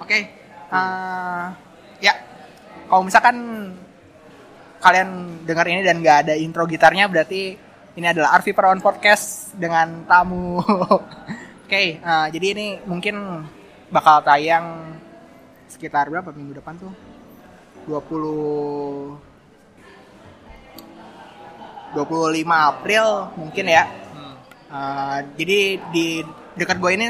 Oke. eh, ya. Kalau misalkan kalian dengar ini dan nggak ada intro gitarnya berarti ini adalah Arvi Perawan Podcast dengan tamu. Oke, eh, jadi ini mungkin bakal tayang sekitar berapa minggu depan tuh? 20 25 April mungkin ya. Hmm. Uh, jadi di dekat gue ini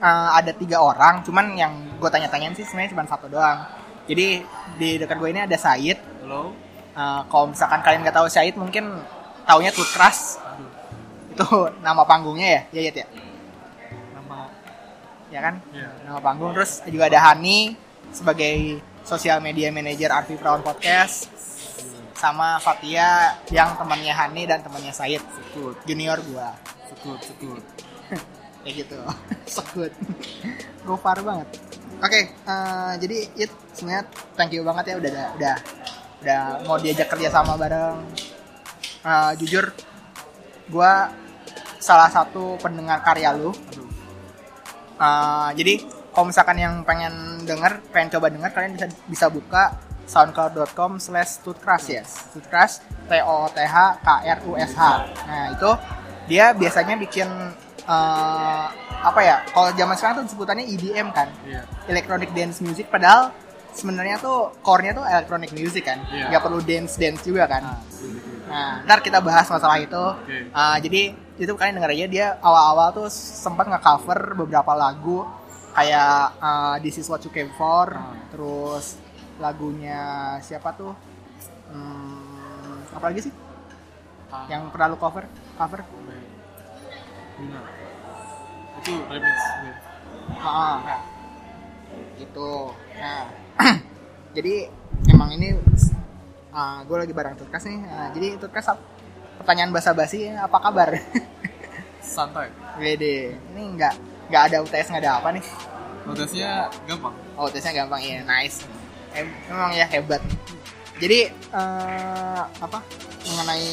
uh, ada tiga orang, cuman yang gue tanya-tanyain sih sebenarnya cuma satu doang. Jadi di dekat gue ini ada Said. Halo. Uh, kalau misalkan kalian nggak tahu Said, mungkin taunya Tutras. Aduh. Itu nama panggungnya ya, ya ya, ya. Nama ya kan? ya. Nama panggung. Terus juga ada Hani sebagai sosial media manager Arfi Prawn Podcast sama Fatia yang temannya Hani dan temannya Said Sekut, junior gua sekut, sekut. kayak gitu. Sekut gofar banget. Oke eh, jadi it sebenarnya thank you banget ya udah udah udah mau diajak kerja sama bareng. Eh, jujur gua salah satu pendengar karya lu. Eh, jadi kalau misalkan yang pengen denger pengen coba denger kalian bisa bisa buka soundcloud.com slash tutcrash ya tutcrash t o t h k r u s h. Nah itu dia biasanya bikin eh, apa ya kalau zaman sekarang tuh sebutannya EDM kan Iya. electronic dance music padahal sebenarnya tuh core-nya tuh electronic music kan Iya. nggak perlu dance dance juga kan Nah, gitu. Nah, ntar kita bahas masalah itu. Oke. Uh, jadi itu kalian denger aja dia awal-awal tuh sempat nge-cover beberapa lagu kayak uh, This Is What You Came For, Ah. terus lagunya siapa tuh? Hmm, apa lagi sih? Ah, Yang pernah lu cover? Cover? baik. Itu remix. Ah, nah, gitu. Nah, jadi emang ini gue lagi bareng Tutkas nih. Nah, jadi Tutkas pertanyaan basa-basi apa kabar? Santai. Wede, ini nggak nggak ada UTS nggak ada apa nih? Notesnya gampang. Oh, UTS-nya gampang ya, nice. Em- Emang ya hebat. Jadi eh, apa mengenai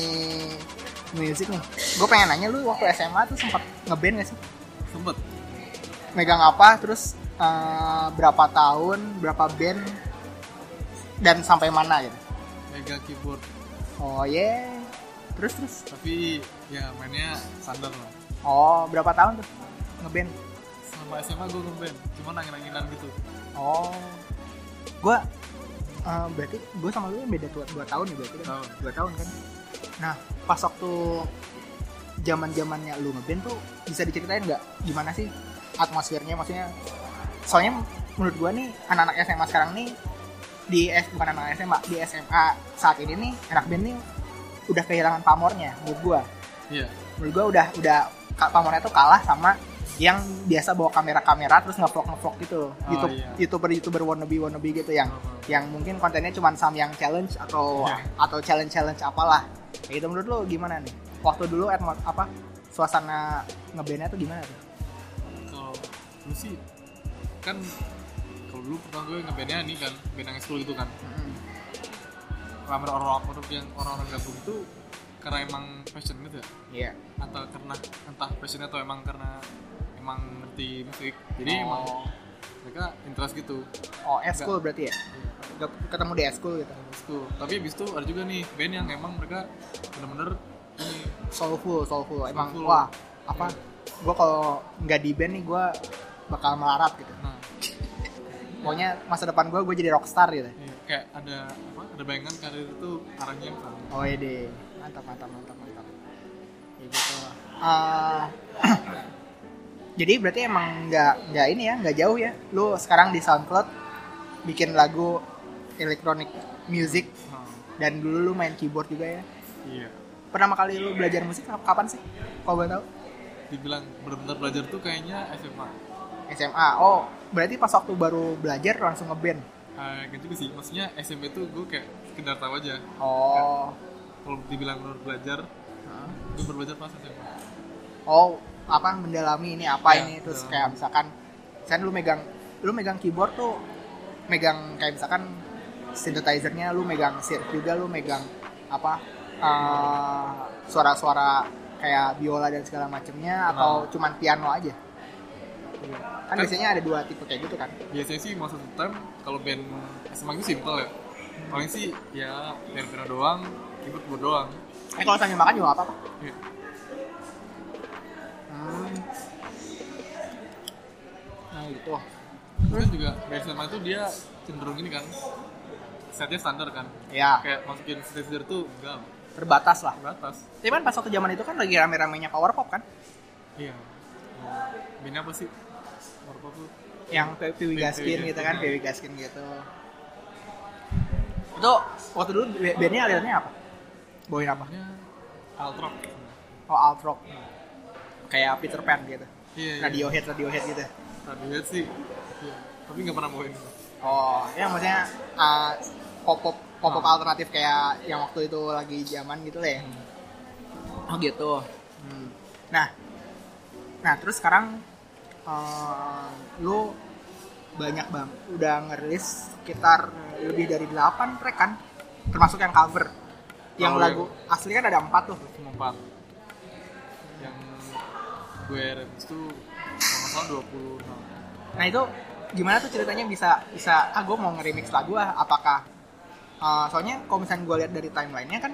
musik nih? Gue pengen nanya lu waktu SMA tuh sempat ngeband gak sih? Sempet. Megang apa? Terus eh, berapa tahun? Berapa band? Dan sampai mana gitu? Mega keyboard. Oh yeah. Terus terus. Tapi ya mainnya standar lah. Oh berapa tahun tuh ngeband? Sama SMA gue ngeband. Cuma angin-anginan gitu. Oh, gua eh, berarti gue sama lu beda dua, dua tahun ya berarti kan? Tahun. Dua tahun kan? Nah, pas waktu zaman zamannya lu ngeband tuh bisa diceritain nggak gimana sih atmosfernya? Maksudnya, soalnya menurut gua nih anak-anak SMA sekarang nih di S bukan anak SMA di SMA saat ini nih anak band nih udah kehilangan pamornya menurut gua. Iya. Menurut gua udah udah pamornya tuh kalah sama yang biasa bawa kamera-kamera terus ngevlog ngevlog gitu Oh, YouTube iya. youtuber youtuber wannabe wannabe gitu yang yang mungkin kontennya cuma sam yang challenge atau Iya. atau challenge challenge apalah kayak gitu menurut lo gimana nih waktu dulu atmo- apa suasana ngebandnya tuh gimana tuh? Kalau lu sih kan kalau dulu pertama gue ngebandnya nih kan band yang school gitu kan. Mm-mm. ramai orang-orang yang orang-orang gabung itu karena emang passion gitu ya. Iya. Atau karena entah passionnya atau emang karena emang ngerti musik. Jadi emang oh mereka interest gitu. Oh school berarti ya? Gak- ketemu di school gitu? School. Tapi abis itu ada juga nih band yang emang mereka bener-bener soulful soulful emang Soulful. wah apa gua kalau nggak di band nih gua bakal melarat gitu nah pokoknya masa depan gua gue jadi rockstar gitu iya, kayak ada apa ada bayangan karir itu arahnya yang sama Oh iya deh, mantap mantap mantap mantap. Ya gitu. Ah, jadi berarti emang nggak nggak ini ya, nggak jauh ya. Lu sekarang di SoundCloud bikin lagu electronic music nah, dan dulu lu main keyboard juga ya. iya Pertama kali lu belajar musik kap- kapan sih? Kalau boleh tahu? dibilang bener-bener belajar tuh kayaknya SMA SMA. Oh, berarti pas waktu baru belajar langsung ngeband. Ah, gitu sih maksudnya SMP tuh gue kayak sekedar tahu aja Oh. kalau dibilang bener belajar Hah? gue belajar pas SMA Oh, apa mendalami ini apa Ya, ini terus kayak misalkan misalkan lu megang lu megang keyboard tuh megang kayak misalkan synthesizer-nya lu megang synth juga lu megang apa eh, suara-suara kayak biola dan segala macemnya atau Nah. cuman piano aja? Iya. kan biasanya ada dua tipe kayak gitu kan? Biasanya sih most of the time kalau band SMA itu simple ya. Paling sih ya band piano doang keyboard keyboard doang. Eh kalau sambil makan juga apa-apa. Iya. hmm. nah gitu. Terus juga band SMA itu dia cenderung ini kan setnya standar kan. Ya kayak masukin synthesizer tuh enggak terbatas lah. Terbatas. Kan pas waktu zaman itu kan lagi rame-ramenya power pop kan? Iya. Bandnya apa sih? Warpop tuh. Yang P- Piwi Piwi Gaskin gitu kan Piwi Gaskin gitu. Itu waktu dulu bandnya alirannya apa? Bawain apa? Namanya Altrop oh alt rock kayak Peter Pan gitu. Iya iya. Radiohead Radiohead gitu. Radiohead sih. Iya. tapi nggak pernah bawain oh ya maksudnya uh, pop pop pop pop Ah. alternatif kayak yang waktu itu lagi zaman gitu lah ya oh gitu. Hmm. nah nah terus sekarang uh, lu banyak bang udah ngerilis sekitar lebih dari 8 track kan? Termasuk yang cover. Yang Kalau lagu asli kan ada empat tuh. Cuma empat. Yang gue remix tuh nggak salah 26 Nah itu gimana tuh ceritanya bisa bisa ah gue mau nge-remix lagu ah apakah uh, soalnya kalau misalnya gue lihat dari timelinenya kan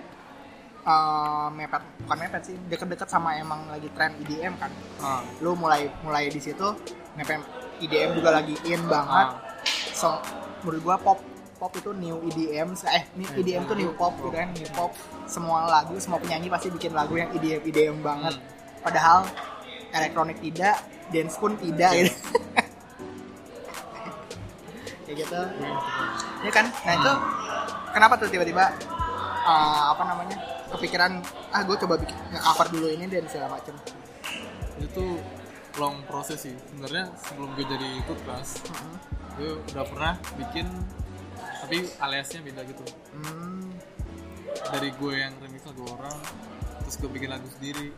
uh, mepet bukan mepet sih deket-deket sama emang lagi tren EDM kan. Ah lu mulai mulai di situ mepet EDM juga lagi in banget. Ah so menurut gue pop pop itu new EDM eh new Eh, EDM tuh new pop gitu kan new pop. Semua lagu semua penyanyi pasti bikin lagu yang EDM EDM banget. Hmm. padahal elektronik tidak dance pun tidak Iya. gitu. Kayak gitu ya kan? Nah itu kenapa tuh tiba-tiba uh, apa namanya kepikiran ah gue coba bikin cover dulu ini dan segala macem. Itu long proses sih. Sebenarnya sebelum gue jadi ikut kelas gue udah pernah bikin tapi aliasnya beda gitu. Hmm, dari gue yang remix lagu orang terus gue bikin lagu sendiri.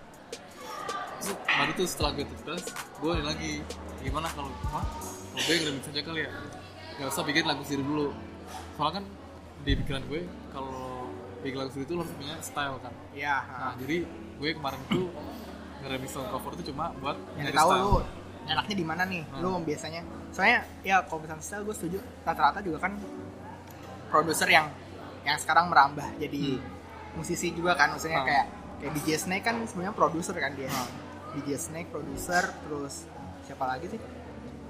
Terus baru tuh setelah gue ikut kelas gue lagi gimana kalau mah kalau gue yang remix aja kali ya? Gak usah bikin lagu sendiri dulu soalnya kan di pikiran gue kalau bikin lagu sendiri itu lo harus punya style kan ya nah jadi gue kemarin tuh nge-remix song cover itu cuma buat yang nyari tahu style. lu enaknya di mana nih Hmm. lu biasanya soalnya ya kalau misalnya style gue setuju rata-rata juga kan produser yang yang sekarang merambah jadi musisi juga kan maksudnya Hmm. kayak kayak DJ Snake kan sebenarnya produser kan dia Hmm. DJ Snake produser terus siapa lagi sih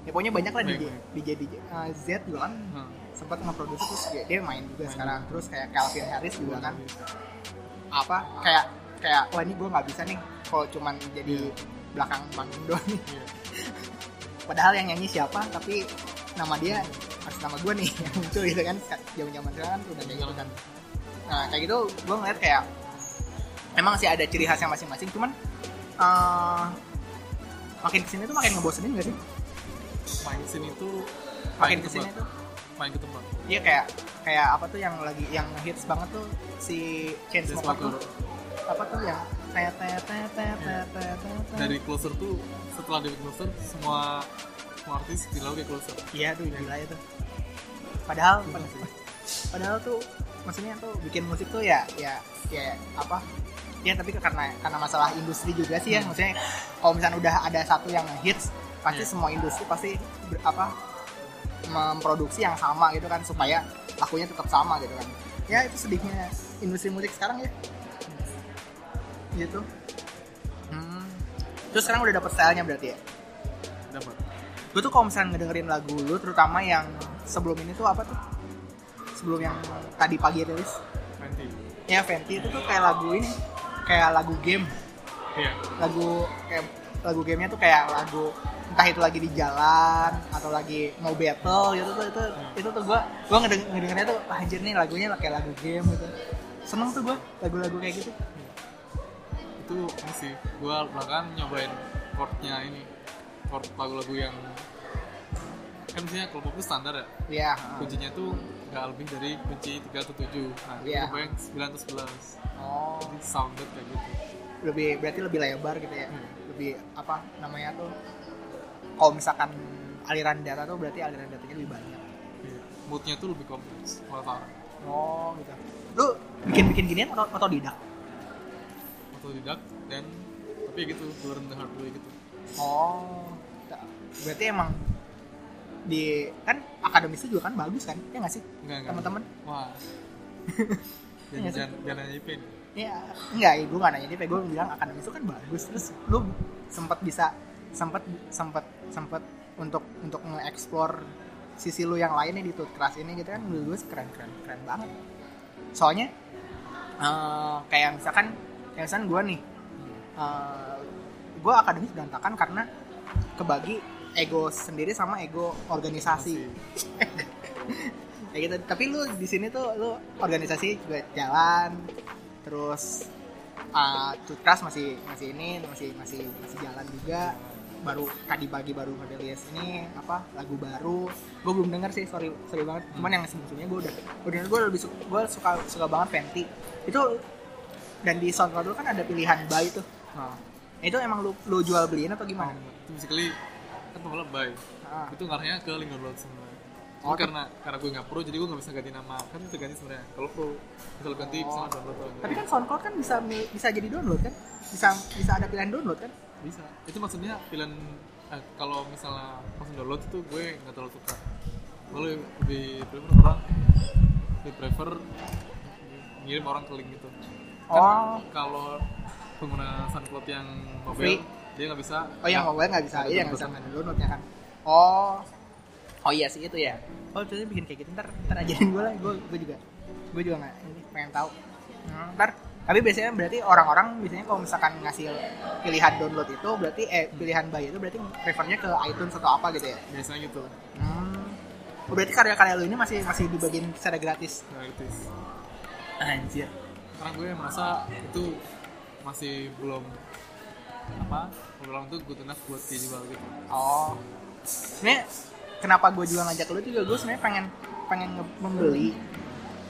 ya pokoknya banyak lah DJ DJ DJ eh, Z juga kan Hmm. Sempat nge-producer terus dia, dia main juga Main. sekarang. Terus kayak Calvin Harris juga kan. Apa kayak kayak wah ini gue nggak bisa nih kalau cuman jadi belakang panggung doang nih. Iya. padahal yang nyanyi siapa tapi nama dia harus nama gue nih yang muncul gitu kan zaman zaman sekarang kan udah kayak gitu kan. Nah kayak gitu gue ngeliat kayak emang sih ada ciri khasnya masing-masing cuman eh, makin ke sini tuh makin ngebosenin gak sih? Main ke sini tuh makin ke ke sini tuh main tempat iya kayak kayak apa tuh yang lagi yang hits banget tuh si Chainsmokers tuh apa tuh yang dari closer tuh setelah dari closer semua semua artis bilang kayak closer Iya tuh gila itu. Padahal Gila sih. padahal tuh maksudnya tuh bikin musik tuh ya ya ya apa? Ya tapi karena karena masalah industri juga sih ya. Hmm. Maksudnya kalau misalnya udah ada satu yang hits pasti Iya. semua industri pasti ber- apa memproduksi yang sama gitu kan supaya lakunya tetap sama gitu kan. Ya itu sedihnya industri musik sekarang ya. Gitu. Hmm. Terus sekarang udah dapet stylenya berarti ya? dapat gue tuh kalau misalnya ngedengerin lagu lu terutama yang sebelum ini tuh apa tuh sebelum yang tadi pagi rilis nanti ya Fenty itu tuh kayak lagu ini kayak lagu game iya lagu kayak lagu gamenya tuh kayak lagu entah itu lagi di jalan atau lagi mau battle gitu tuh itu itu tuh gue gue ngedeng ngedengernya tuh "Wah, anjir nih lagunya kayak lagu game gitu. Seneng tuh gue lagu-lagu kayak gitu. Itu ini sih gua belakangan nyobain chordnya ini chord lagu-lagu yang kan biasanya kalau pop itu standar ya? Ya kuncinya tuh nggak lebih dari kunci 3 atau 7 nah Iya. yeah. yang 9 atau 11 oh. Jadi sounded kayak gitu. Lebih berarti lebih lebar gitu ya? Hmm. lebih apa namanya tuh kalau misalkan aliran data tuh berarti aliran datanya lebih banyak. Iya. moodnya tuh lebih kompleks kalau sekarang oh gitu. Lu bikin bikin ginian atau otodidak otodidak dan tapi ya gitu learn the hard way gitu. Oh berarti emang di kan akademis itu juga kan bagus kan? Ya nggak sih? Teman-teman? Wah. Iya jangan jangan jangan nanya IP nih. ya enggak gue nggak nanya dia gue bilang akademis itu kan bagus. Terus lu sempat bisa sempat sempat sempat untuk untuk nge-explore sisi lu yang lainnya di keras ini gitu kan menurut gue keren keren keren banget. Soalnya eh, kayak misalkan kayak misalkan gue nih eh, gue akademis berantakan karena kebagi ego sendiri sama ego organisasi. Kayak gitu. Tapi lu di sini tuh lu organisasi juga jalan terus uh, Tutras masih masih ini masih masih masih jalan juga baru tadi pagi baru ngerilis ini apa lagu baru. Gue belum denger sih sorry sorry banget. Cuman yang sebelumnya gue udah udah gue lebih suka gue suka suka banget Fenty. Itu dan di SoundCloud lu kan ada pilihan buy tuh. Nah, itu emang lu lu jual beliin atau gimana? itu basically kan pembalap buy Ah. itu ngarahnya ke link download semua Oh, karena karena gue nggak pro jadi gue nggak bisa ganti nama. Kan bisa ganti sebenarnya kalau pro. Bisa lu ganti bisa Oh. download atau Tapi kan SoundCloud kan bisa bisa jadi download kan? Bisa bisa ada pilihan download kan? bisa itu maksudnya pilihan eh, kalau misalnya langsung download itu gue nggak terlalu suka gue lebih prefer orang lebih prefer ngirim orang ke link gitu kan Oh. kalau pengguna SoundCloud yang Free. mobile dia nggak bisa Oh yang mobile nggak bisa, iya nggak bisa nggak downloadnya kan? Oh, oh iya sih itu ya. Oh terus bikin kayak gitu ntar ntar ajarin gue lah, gue gue juga gue juga nggak ini pengen tahu. Hmm, ntar tapi biasanya berarti orang-orang biasanya kalau misalkan ngasih pilihan download itu berarti eh pilihan buy itu berarti prefernya ke iTunes atau apa gitu ya? biasanya gitu Hmm. Oh, berarti karya-karya lu ini masih masih dibagiin secara gratis. gratis Anjir. karena gue merasa itu masih belum apa belum tuh good enough buat dijual gitu Oh, sebenarnya kenapa gue juga ngajak lu juga gue sebenarnya pengen pengen nge- membeli.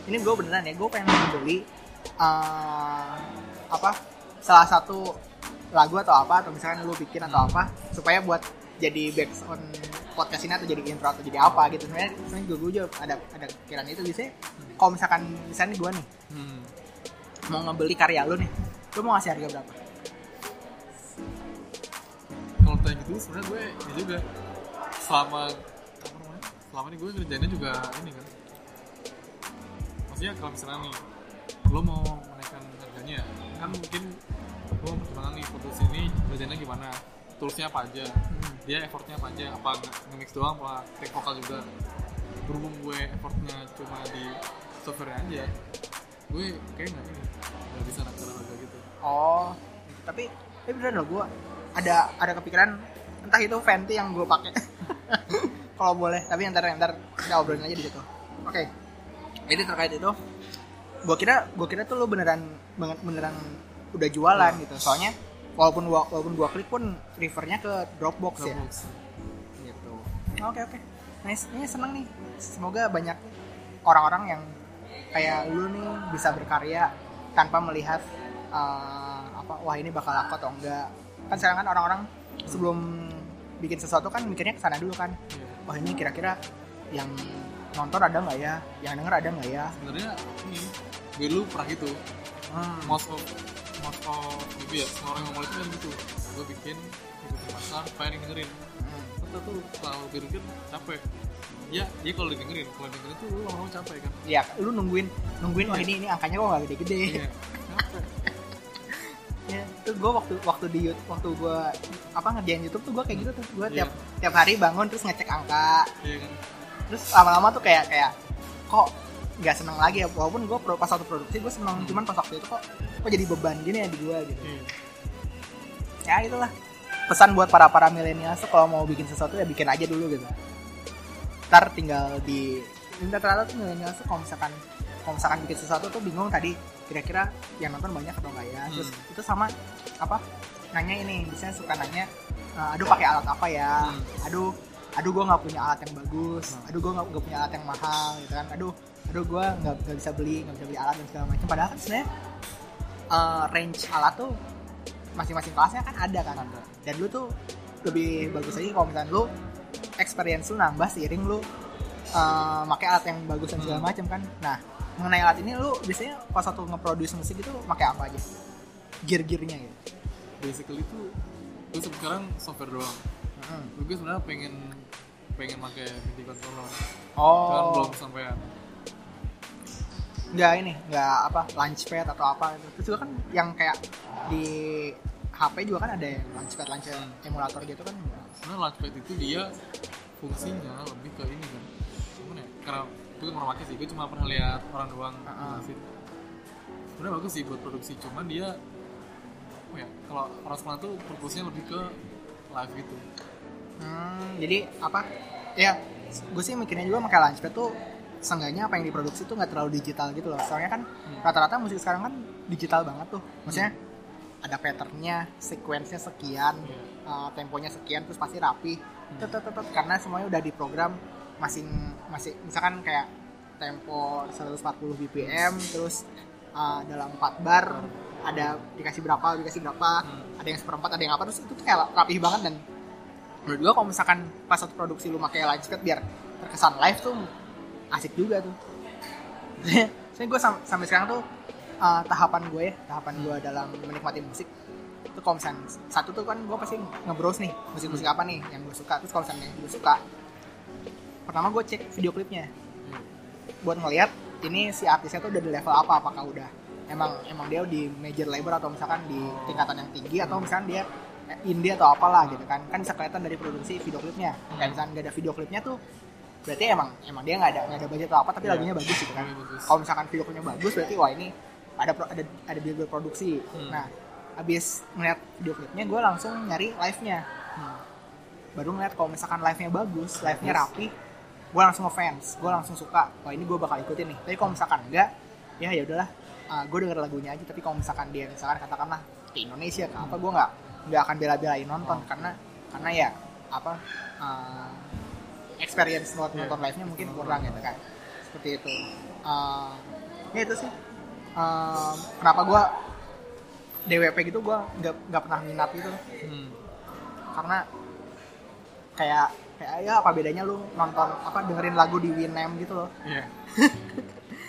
Ini gue beneran ya, gue pengen membeli eh, apa salah satu lagu atau apa atau misalkan lu bikin atau apa supaya buat jadi background podcast ini atau jadi intro atau jadi apa gitu. Sebenarnya sebenarnya gue, gue juga ada ada pikiran itu. Biasanya kalau misalkan misalnya gue nih hmm. mau ngebeli karya lu nih lu mau ngasih harga berapa? Kalau tanya gitu sebenarnya gue ini juga selama apa namanya selama ini gue kerjanya juga ini kan. Maksudnya kalau misalnya nih lo mau menaikkan harganya? Kan mungkin lo pertimbangan nih foto sini kerjanya gimana? Toolsnya apa aja? Dia effortnya apa aja? Apa nge- nge-mix doang apa take vokal juga? Berhubung gue effortnya cuma di software aja gue kayak nggak ini nggak bisa naik harga gitu. Oh, tapi tapi beneran loh gue ada ada kepikiran entah itu Fenty yang gue pakai. Kalau boleh tapi ntar ntar kita obrolin aja di situ. Oke, jadi terkait itu gue kira gue kira tuh lo beneran banget beneran udah jualan gitu soalnya walaupun gua walaupun gua klik pun refernya ke Dropbox, ya Dropbox. gitu. Oke oke, nice ini seneng nih. Semoga banyak orang-orang yang kayak lu nih bisa berkarya tanpa melihat uh, apa wah ini bakal laku atau enggak. Kan sekarang kan orang-orang sebelum bikin sesuatu kan mikirnya ke sana dulu kan. Wah ini kira-kira yang nonton ada nggak ya? Yang denger ada nggak ya? sebenarnya ini dulu pernah gitu. Hmm. most of most of maybe ya semua orang ngomong itu kan gitu. Gue bikin ikutin pasar yang dengerin. Hmm. kita tuh kalau pikir capek. Ya ya kalau dengerin kalau dengerin tuh lu lama-lama capek kan. Ya, lu nungguin nungguin wah ini ini angkanya kok nggak gede-gede. iya capek. Ya itu gue waktu waktu di YouTube waktu gue apa ngerjain YouTube tuh gue kayak gitu tuh. Gue Iya. tiap tiap hari bangun terus ngecek angka. Iya kan. Terus lama-lama tuh kayak kayak kok nggak seneng lagi ya. Walaupun gue pas waktu produksi gue seneng cuman pas waktu itu kok kok jadi beban gini ya di gue gitu. Iya ya itulah. Pesan buat para para milenial tuh kalau mau bikin sesuatu ya bikin aja dulu gitu. Ntar tinggal di ntar ternyata tuh milenial tuh kalau misalkan kalau misalkan bikin sesuatu tuh bingung tadi kira-kira yang nonton banyak atau enggak ya. Terus Hmm. itu sama apa nanya ini biasanya suka nanya "Eh, aduh pakai alat apa ya? Hmm. aduh aduh gue nggak punya alat yang bagus. Hmm. aduh gue nggak punya alat yang mahal gitu kan. Aduh aduh gue nggak nggak bisa beli nggak bisa beli alat dan segala macam. Padahal kan sebenarnya eh, range alat tuh masing-masing kelasnya kan ada kan. Ada. dan lu tuh lebih bagus lagi kalau misalnya lu experience lu nambah seiring lu uh, pakai alat yang bagus dan segala Hmm. macam kan. Nah mengenai alat ini lu biasanya pas waktu nge-produce musik itu pakai apa aja gear-gearnya gitu. Basically tuh gue sekarang software doang. Hmm. gue sebenarnya pengen pengen pakai MIDI controller. Oh. Belum sampai nggak ini nggak apa launchpad atau apa gitu. terus juga kan yang kayak di HP juga kan ada yang launchpad launchpad emulator gitu kan. Sebenarnya launchpad itu dia fungsinya lebih ke ini kan. Gimana ya karena gue kan pernah pakai sih gue cuma pernah lihat orang doang jelasin sebenarnya bagus sih buat produksi cuman dia apa ya kalau orang sekarang tuh purpose-nya lebih ke live gitu. Hmm, jadi apa? Ya, gue sih mikirnya juga pakai launchpad tuh seenggaknya apa yang diproduksi tuh nggak terlalu digital gitu loh. Soalnya kan Hmm. rata-rata musik sekarang kan digital banget tuh. Maksudnya ada patternnya, sequence-nya sekian, Iya. uh, temponya sekian, terus pasti rapi. Tetep, karena semuanya udah diprogram masing masih misalkan kayak tempo 140 BPM, terus uh, dalam 4 bar ada dikasih berapa, dikasih berapa, Hmm. ada yang seperempat, ada yang apa, terus itu tuh kayak rapih banget dan menurut gua kalau misalkan pas satu produksi lu pakai launchpad biar terkesan live tuh asik juga tuh. Saya gue sam- sampai sekarang tuh uh, tahapan gue ya tahapan gue dalam menikmati musik itu kalau misalnya satu tuh kan gue pasti nge-browse nih musik-musik apa nih yang gue suka. Terus kalau misalnya yang gue suka pertama gue cek video klipnya. Buat ngeliat ini si artisnya tuh udah di level apa apakah udah emang emang dia di major label atau misalkan di tingkatan yang tinggi atau misalkan dia indie atau apalah gitu kan. Kan bisa kelihatan dari produksi video klipnya. Kayak misalkan nggak ada video klipnya tuh berarti emang emang dia nggak ada nggak ada budget atau apa tapi Iya. lagunya bagus gitu kan. Bagus. kalau misalkan video klipnya bagus berarti wah ini ada pro- ada ada billboard produksi. Hmm. nah abis ngeliat video klipnya gue langsung nyari live nya baru ngeliat kalau misalkan live nya bagus. live nya rapi gue langsung ngefans. Gue langsung suka wah ini gue bakal ikutin nih. Tapi kalau misalkan enggak ya ya udahlah. Gue denger lagunya aja tapi kalau misalkan dia misalkan katakanlah ke Indonesia ke apa gue nggak nggak akan bela-belain nonton. Karena karena ya apa uh, experience buat nonton live nya mungkin kurang gitu kan seperti itu Uh, ya itu sih Um, kenapa gue DWP gitu gue nggak nggak pernah minat gitu Hmm. karena kayak kayak ya apa bedanya lu nonton apa dengerin lagu di Winamp gitu loh Iya.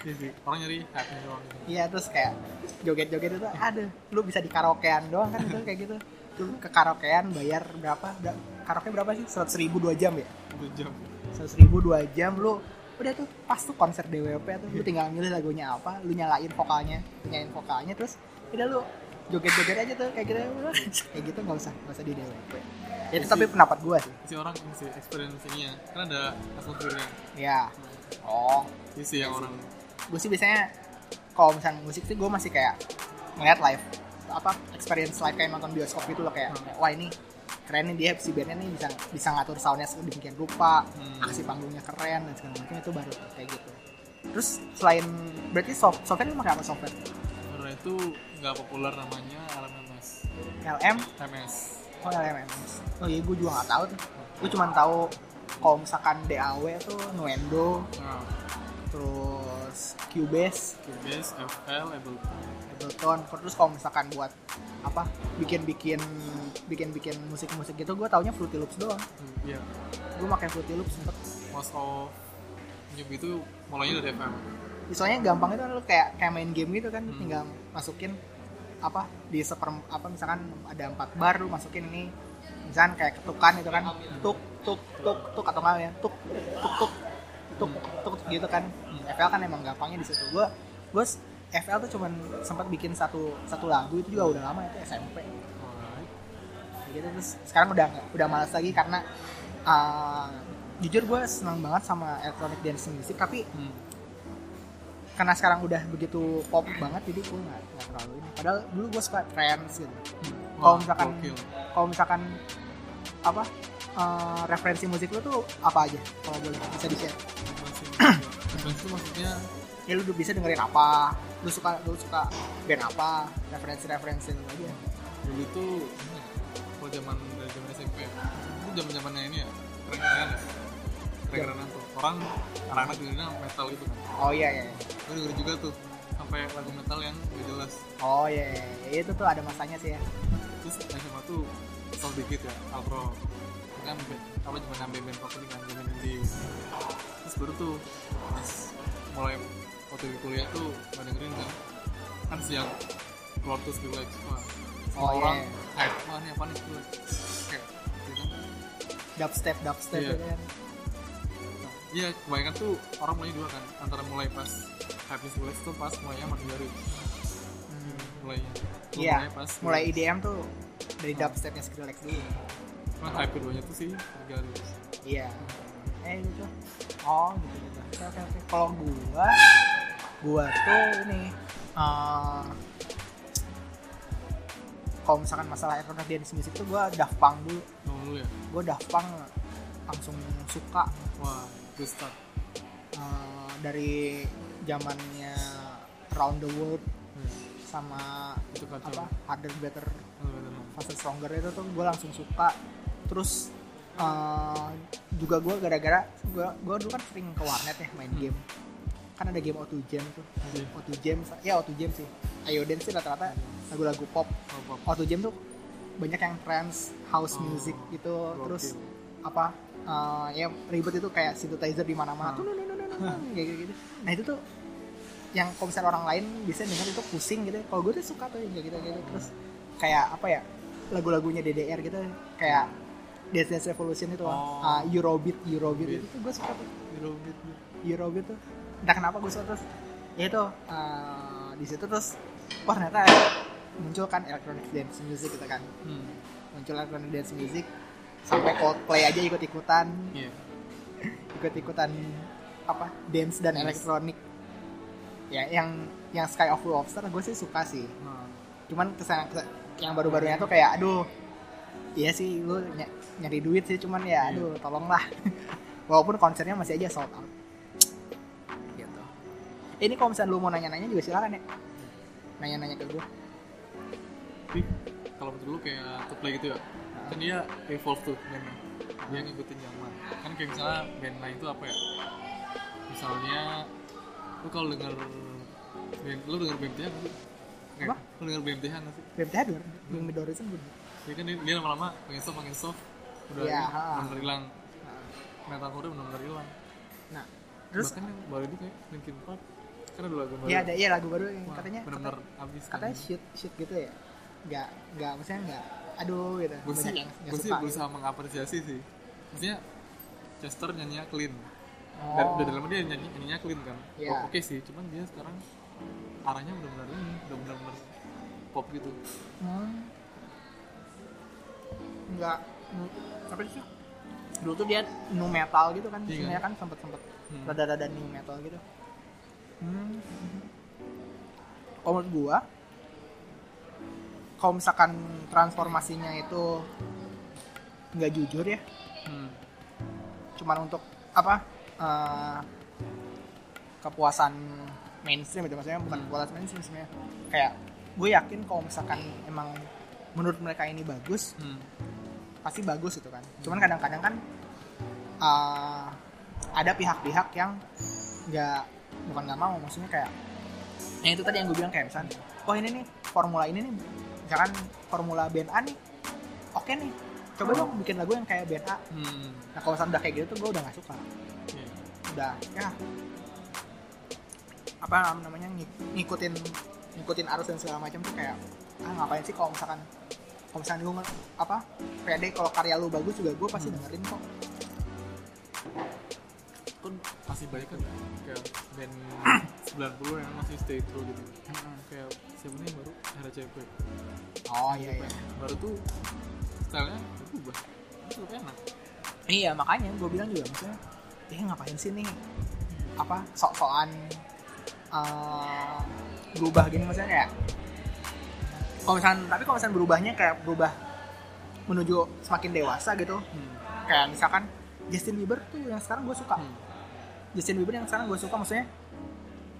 Sih. Orang nyari hype doang gitu. iya terus kayak joget-joget itu aduh lu bisa di karaokean doang kan itu kayak gitu lu ke karaokean bayar berapa karaoke berapa sih seratus ribu dua jam ya Satu jam. Seratus ribu dua jam lu udah tuh pas tuh konser DWP tuh lu tinggal milih lagunya apa lu nyalain vokalnya nyalain vokalnya terus udah lu joget-joget aja tuh kayak gitu kayak gitu nggak usah nggak usah di DWP ya itu tapi pendapat gua sih Si orang ini sih experience ininya. Karena ada atmosfernya. ya oh sih yang Iya sih. orang gue sih biasanya kalau misalnya musik sih gue masih kayak ngeliat live apa experience live kayak nonton bioskop gitu loh kayak, Hmm. kayak, wah ini keren nih dia si bandnya nih bisa bisa ngatur soundnya sedemikian rupa Hmm. aksi panggungnya keren dan segala macam itu baru kayak gitu terus selain berarti soft software lu pakai apa software karena itu nggak populer namanya LMMS. LM MS. oh LMMS oh iya gue juga nggak tahu tuh gue cuma tahu kalau misalkan DAW tuh Nuendo Nah, terus Cubase Cubase, FL, Ableton. Ableton terus kalau misalkan buat apa bikin bikin bikin bikin musik musik gitu gue taunya Fruity Loops doang Hmm, Iya. gue pakai Fruity Loops sempet Most of Nyub itu mulainya dari FM. soalnya gampang itu kan lu kayak kayak main game gitu kan Hmm. tinggal masukin apa di seper apa misalkan ada empat bar lu masukin ini misalkan kayak ketukan itu kan tuk tuk tuk tuk atau enggak ya tuk tuk tuk tuk tuk gitu kan FL kan emang gampangnya di situ gue gue FL tuh cuman sempat bikin satu satu lagu itu juga udah lama itu SMP gitu terus sekarang udah udah malas lagi karena uh, jujur gue senang banget sama electronic dance music tapi Hmm. karena sekarang udah begitu pop banget jadi gue nggak terlalu ini. Padahal dulu gue suka trance gitu. Kalau Wah, misalkan- kalau misalkan apa uh, referensi musik lu tuh apa aja? Kalau boleh bisa di share. Referensi maksudnya ya lu bisa dengerin apa? Lu suka lu suka band apa? Referensi referensi lu aja. Dulu tuh ya, kalau zaman dari zaman SMP itu zaman zamannya ini ya keren keren ya. Keren kerenan tuh. Orang anak-anak dengerinnya metal gitu kan. Oh iya iya iya. gue denger juga tuh sampai lagu metal yang gak jelas. Oh iya, iya, iya. itu tuh ada masanya sih ya. Terus SMA tuh kesel dikit ya Alpro kan apa cuma ngambil band pop ini kan band indie. Terus baru tuh pas mulai waktu di kuliah tuh gak dengerin kan? Kan siang keluar terus di like semua Oh, orang iya. hype wah ini apa nih gue kayak gitu kan? Dubstep dubstep Iya. gitu kan. Iya kebanyakan tuh orang mulai dua kan antara mulai pas Happy Village tuh pas mulainya makin baru Hmm. mulainya. Iya, mulai pas mulai IDM tuh dari dubstepnya Skrillex dulu. Cuma hype keduanya tuh sih Garis iya. Eh gitu. Oh gitu gitu. Oke oke oke. Kalau gua gua tuh ini eh, kalau misalkan masalah elektronik dance music tuh gua Daft Punk dulu dulu ya? Gua Daft Punk langsung suka. Wah good start eh, dari zamannya Round the World Hmm. sama itu kacau. apa? Harder Better Oh, bener. Faster Stronger itu tuh gue langsung suka. Terus eh, juga gue gara-gara gue gue dulu kan sering ke warnet ya main Hmm. game kan ada game O2 Jam tuh Iya. O2 Jam ya O2 Jam sih Ayo Dance sih rata-rata lagu-lagu pop Oh, pop. O2 Jam tuh banyak yang trance house Oh, music gitu terus apa eh, ya ribet itu kayak synthesizer di mana-mana Hmm. tuh kayak gitu nah itu tuh yang misalnya orang lain bisa dengar itu pusing gitu kalau gue tuh suka tuh kayak gitu gitu terus kayak apa ya lagu-lagunya DDR gitu kayak Dance Dance Revolution itu Oh. ah, Eurobeat Eurobeat Beat. itu tuh gue suka tuh Hero Beat Beat. Eurobeat tuh entah kenapa gue suka terus ya itu eh, di situ terus wah ternyata muncul kan electronic dance music gitu kan Hmm. muncul electronic dance music sampai Coldplay aja ikut-ikutan Iya. ikut-ikutan apa dance dan Dance. elektronik ya yang yang Sky of Lobster gue sih suka sih Nah, cuman ke sana kesa- yang baru-barunya tuh kayak aduh iya sih lu ny- nyari duit sih cuman ya Iya. aduh tolonglah walaupun konsernya masih aja sold out ini kalau misalnya lu mau nanya-nanya juga silakan ya. Nanya-nanya ke gue tapi kalau menurut lu kayak Coldplay gitu ya? Kan dia evolve tuh bandnya. Dia ngikutin zaman kan kayak misalnya band lain tuh apa ya? Misalnya lu kalau denger band, lu denger BMTH sih? Kayak, Apa? lu denger BMTH nggak sih? BMTH dua Bing Midorisan gue Ya kan dia, dia lama-lama makin soft makin soft udah Iya, ini, ha. bener hilang. Metalcore bener-bener hilang. Nah terus? Bahkan yang baru ini kayak Linkin Park kan ada lagu baru ya ada iya lagu baru yang Wah, katanya bener-bener katanya, abis katanya shoot shoot gitu ya nggak nggak maksudnya nggak aduh gitu gue sih gue sih gitu. berusaha mengapresiasi sih maksudnya Chester nyanyinya clean Oh. dan udah dalam dia nyanyi nyanyinya clean kan. Oh, oke sih cuman dia sekarang arahnya benar-benar ini udah benar-benar pop gitu Hmm. Nggak, nu- apa sih? Dulu tuh dia nu metal gitu kan, Iya. sebenarnya kan sempet sempet Hmm. rada-rada new metal gitu. Hmm. Kalau menurut gua, kalau misalkan transformasinya itu nggak jujur ya, Hmm. cuman untuk apa? eh, kepuasan mainstream itu maksudnya bukan Hmm. kepuasan mainstream sebenarnya. Kayak gue yakin kalau misalkan emang menurut mereka ini bagus, Hmm. pasti bagus gitu kan cuman kadang-kadang kan uh, ada pihak-pihak yang nggak bukan nggak mau maksudnya kayak yang itu tadi yang gue bilang kayak misalnya oh ini nih formula ini nih misalkan formula band A nih oke nih coba dong bikin lagu yang kayak band A Hmm. nah kalau misalnya udah kayak gitu tuh gue udah nggak suka Iya. udah ya apa namanya ngik- ngikutin ngikutin arus dan segala macam tuh kayak ah ngapain sih kalau misalkan kalau misalkan nge- apa pede kalau karya lu bagus juga gue pasti Hmm. dengerin kok pun masih banyak kan kayak band 90 yang masih stay true gitu. Kayak siapa nih baru? RCP oh iya iya. Baru tuh stylenya berubah. Itu enak. Iya makanya gue bilang juga maksudnya eh ngapain sih nih? Apa sok-sokan eh, berubah gini maksudnya kayak kalau misalkan tapi kalau misalkan berubahnya kayak berubah menuju semakin dewasa gitu. Hmm. kayak misalkan Justin Bieber tuh yang sekarang gue suka. Hmm. Justin Bieber yang sekarang gue suka maksudnya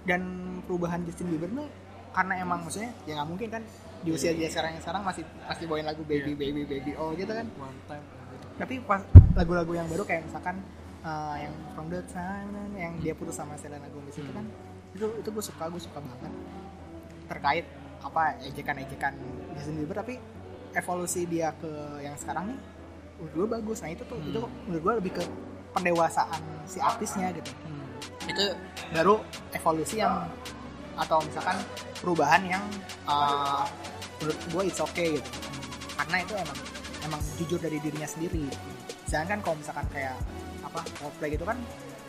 dan perubahan Justin Bieber nih karena emang maksudnya ya nggak mungkin kan di usia dia sekarang yang sekarang masih masih bawain lagu baby Iya. baby baby oh gitu kan one time tapi pas lagu-lagu yang baru kayak misalkan uh, yang from the time yang dia putus sama Selena Gomez itu Hmm. kan itu itu gue suka gue suka banget terkait apa ejekan-ejekan Justin Bieber tapi evolusi dia ke yang sekarang nih menurut gue bagus nah itu tuh Hmm. itu menurut gue lebih ke pendewasaan si artisnya gitu. Hmm. itu baru evolusi yang atau misalkan perubahan yang uh, menurut gue it's okay gitu. Karena itu emang emang jujur dari dirinya sendiri. Sedangkan kan kalau misalkan kayak apa Coldplay gitu kan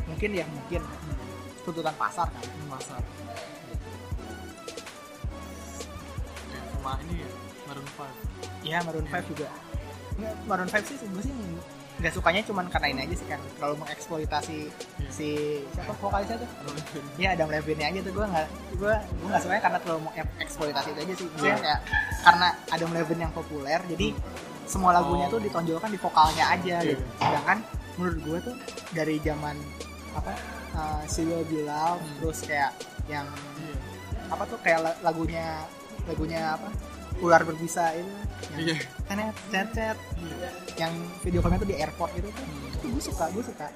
mungkin ya mungkin. Hmm. tuntutan pasar kan pasar. Ya, sama ini ya Maroon 5 Iya Maroon 5 juga. Maroon 5 sih sih nggak sukanya cuman karena ini aja sih kan terlalu mengeksploitasi Iya. si siapa vokalisnya tuh Maroon 5 Iya Adam Levine aja tuh gue nggak gue gue nggak sukanya karena terlalu mengeksploitasi itu aja sih Maksudnya Iya. kayak karena Adam Levine yang populer jadi semua lagunya Oh. tuh ditonjolkan di vokalnya aja Iya. gitu sedangkan menurut gue tuh dari zaman apa uh, She Will Be Loved Hmm. terus kayak yang iya apa tuh kayak la- lagunya lagunya apa ular berbisa itu yang tenet cet cet yang video klipnya tuh di airport gitu. Tuh Hmm. itu gue suka gue suka.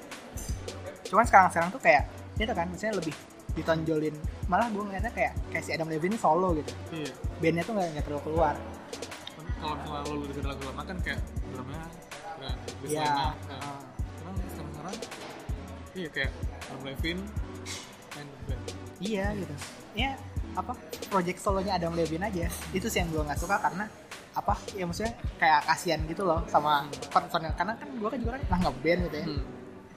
Cuman sekarang sekarang tuh kayak itu kan maksudnya lebih ditonjolin. Malah gue ngeliatnya kayak kayak si Adam Levine solo gitu. Iya. Bandnya tuh nggak terlalu keluar. Kalau misalnya lo dengerin lagu lama kan kayak drumnya keren bass Iya. uh, sekarang sekarang sekarang iya kayak Adam Levine main band. Iya gitu. Ya apa project solonya Adam Levine aja. Itu sih yang gue nggak suka karena apa ya maksudnya kayak kasihan gitu loh sama personil karena kan gue kan juga kan pernah ngeband gitu ya. Hmm.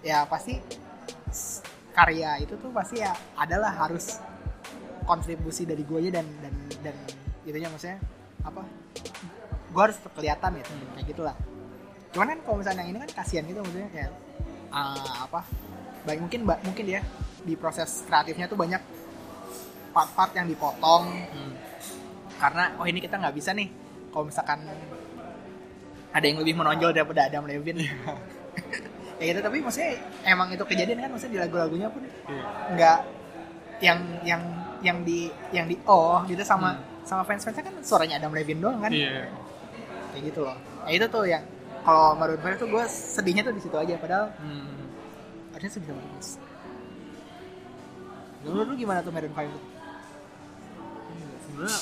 ya pasti karya itu tuh pasti ya adalah harus kontribusi dari gue dan dan dan itunya maksudnya apa gue harus kelihatan gitu kayak gitulah. Cuman kan kalau misalnya yang ini kan kasihan gitu maksudnya kayak ah, apa baik mungkin mungkin ya di proses kreatifnya tuh banyak part-part yang dipotong. Hmm. karena oh ini kita nggak bisa nih. Kalau misalkan ada yang lebih menonjol daripada Adam Levine. Ya gitu tapi maksudnya emang itu kejadian kan maksudnya di lagu-lagunya pun iya. nggak yang yang yang di yang di oh gitu sama Hmm. sama fans-fansnya kan suaranya Adam Levine doang kan? Iya. Kayak gitu loh. Ya itu tuh yang kalau Maroon 5 tuh gue sedihnya tuh di situ aja. Padahal hmm. harusnya sedih bagus menurut lu gimana tuh Maroon 5 tuh? Iya, sebenarnya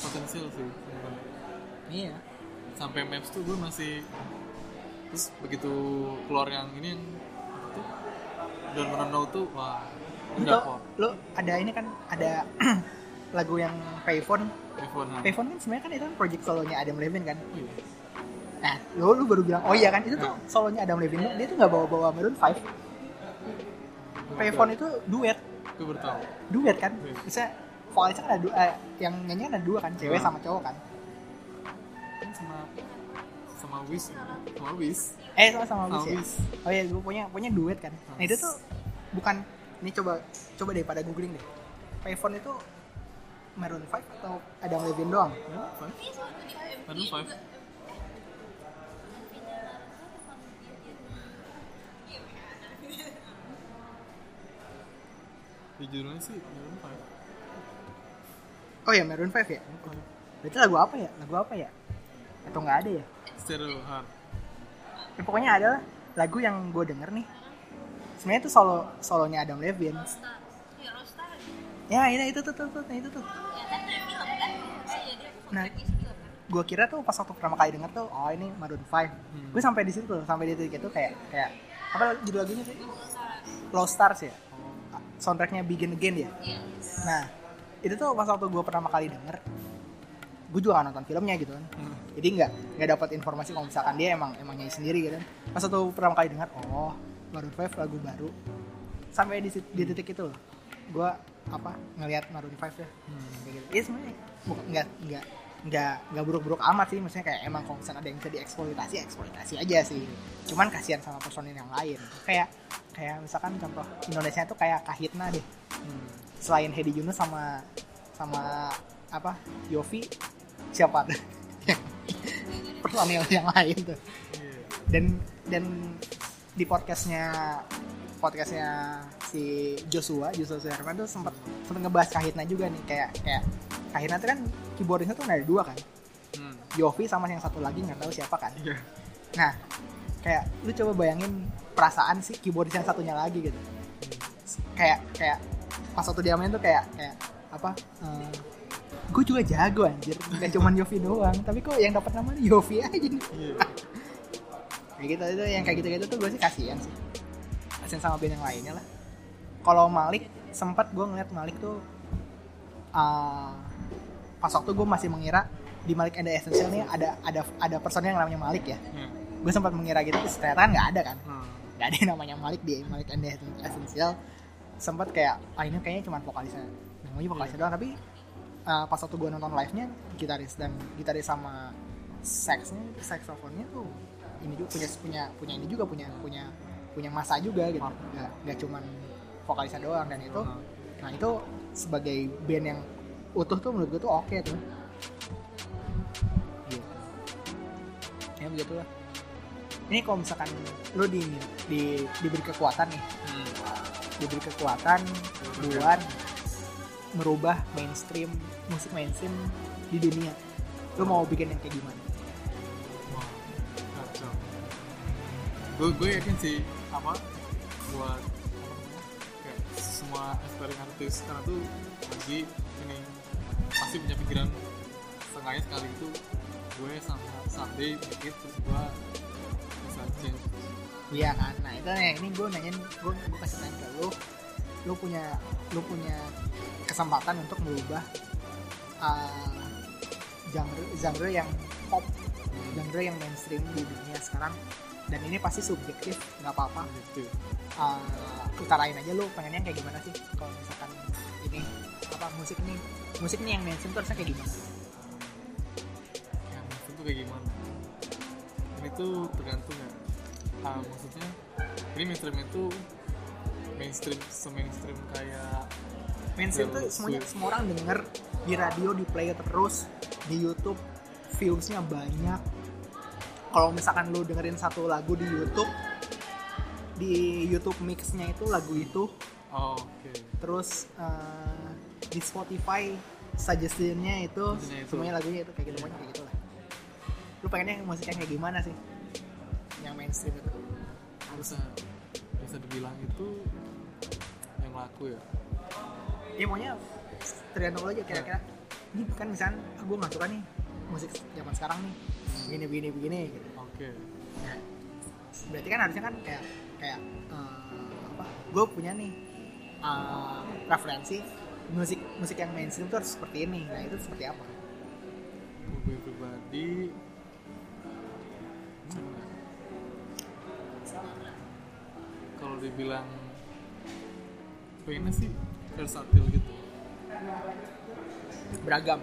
potensial sih iya. Sampai maps tuh gue masih terus begitu keluar yang ini yang tuh? Dan menenau tuh wah udah kok lu ada ini kan ada lagu yang Payphone. iPhone nah. Payphone kan sebenarnya kan itu kan project solonya Adam Levine kan? Iya. nah lu lu baru bilang oh iya kan itu tuh solonya Adam Levine. Dia tuh nggak bawa bawa Maroon 5 Payphone itu duet. Gue baru tahu duet kan? Bisa vokalisnya kan ada dua eh, yang nyanyi kan ada dua kan cewek Hmm. sama cowok kan? Sama sama Wiz. Sama Wiz. Eh sama sama sama Wiz. Ya oh iya gue punya punya duet kan. Nah itu tuh bukan ini coba coba daripada googling deh. Payphone itu Maroon 5 atau Adam Levine doang? Maroon five. Maroon five. Di judulnya sih Maroon five oh ya Maroon 5 ya? Berarti lagu apa ya? Lagu apa ya? Atau nggak ada ya? Stereo Heart Ya, pokoknya ada lah. Lagu yang gue denger nih. Sebenarnya itu solo solonya Adam Levine. Ya itu itu tuh tuh, tuh, nah, itu tuh. Nah gue kira tuh pas waktu pertama kali denger tuh oh ini Maroon 5 Hmm. gue sampai di situ tuh sampai di titik itu kayak kayak apa judul lagunya sih? Lost Stars ya? Soundtracknya Begin Again ya? Nah itu tuh pas waktu gue pertama kali denger gue juga gak nonton filmnya gitu kan. Hmm. jadi nggak nggak dapat informasi kalau misalkan dia emang emang nyanyi sendiri gitu kan. Pas waktu pertama kali dengar oh Maroon 5 lagu baru. Sampai di, di titik itu loh. Gue apa ngelihat Maroon 5 ya. Hmm. kayak gitu. Ya sebenarnya nggak nggak nggak nggak buruk-buruk amat sih. Maksudnya kayak emang kalau misalnya ada yang bisa dieksploitasi eksploitasi aja sih. Cuman kasihan sama personil yang lain. Kayak kayak misalkan contoh Indonesia tuh kayak Kahitna deh. Hmm. Selain Hedi Yunus sama sama apa Yofi siapa? Tuh yang personil yang lain tuh. Iya. dan dan di podcastnya podcastnya si Joshua Joshua Suherman tuh sempat sempat ngebahas Kahitna juga nih. Kayak kayak Kahitna tuh kan keyboardisnya tuh ada dua kan? Hmm. Yofi sama yang satu lagi nggak tahu siapa kan? Iya. nah kayak lu coba bayangin perasaan si keyboardis yang satunya lagi gitu. Kayak kayak pas waktu dia main tuh kayak kayak apa gue juga jago anjir. Gak cuman Yofi doang tapi kok yang dapat namanya Yofi aja. Nih Iya. kayak gitu itu yang kayak gitu gitu tuh gue sih kasihan sih. Kasihan sama band yang lainnya lah. Kalau Malik sempat gue ngeliat Malik tuh uh, pas waktu gue masih mengira di Malik and the Essential nih ada ada ada personil yang namanya Malik ya. Hmm. gue sempat mengira gitu terus ternyata kan nggak ada kan. Hmm. nggak ada yang namanya Malik di Malik and the Essential sempat kayak ah ini kayaknya cuma vokalisnya namanya vokalisnya doang. Tapi uh, pas waktu gue nonton live nya gitaris dan gitaris sama saxnya saksofonnya tuh ini juga punya punya punya ini juga punya punya punya masa juga gitu. Nggak nggak cuman vokalisnya doang dan itu. Nah itu sebagai band yang utuh tuh menurut gue tuh oke tuh. Gitu ya begitulah ini kalau misalkan lu di, di diberi kekuatan nih. Hmm. Diberi kekuatan buat merubah mainstream musik mainstream di dunia. Lu mau bikin yang kayak gimana. Gue gue yakin sih apa buat kayak semua aspiring artis karena tuh lagi ini pasti punya pikiran setengahnya sekali itu. Gue sama someday mikir terus gue iya kan? Nah itu nih ini gue nanyain gue gue kasih tanya ke lu. Lu punya lu punya kesempatan untuk merubah uh, genre genre yang pop genre yang mainstream di dunia sekarang. Dan ini pasti subjektif nggak apa-apa. Gitu uh, utarain aja lu pengennya kayak gimana sih? Kalau misalkan ini apa musik ini musik ini yang mainstream tuh harusnya kayak gimana? Yang mainstream tuh kayak gimana? Ini tuh tergantung ya ah, maksudnya ini mainstream itu mainstream se-mainstream kayak mainstream tuh Taylor semuanya semua orang denger di radio di play terus di YouTube viewsnya banyak. Kalau misalkan lu dengerin satu lagu di YouTube di YouTube mixnya itu lagu itu. Oh, oke. Terus eh, di Spotify suggestionnya itu itu. semuanya lagunya itu kayak gitu pokoknya kayak gitu lah lu pengennya musiknya kayak gimana sih yang mainstream itu. Bisa bisa dibilang itu yang laku ya. Ya pokoknya tergantung lo aja kira-kira. Ini kan misalnya gue nggak suka nih musik zaman sekarang nih begini begini begini gitu. Oke. Nah, berarti kan harusnya kan kayak kayak eh, apa gue punya nih eh, referensi musik musik yang mainstream tuh harus seperti ini. Nah itu seperti apa? Gue pribadi kalau dibilang pengennya sih versatil gitu. Beragam.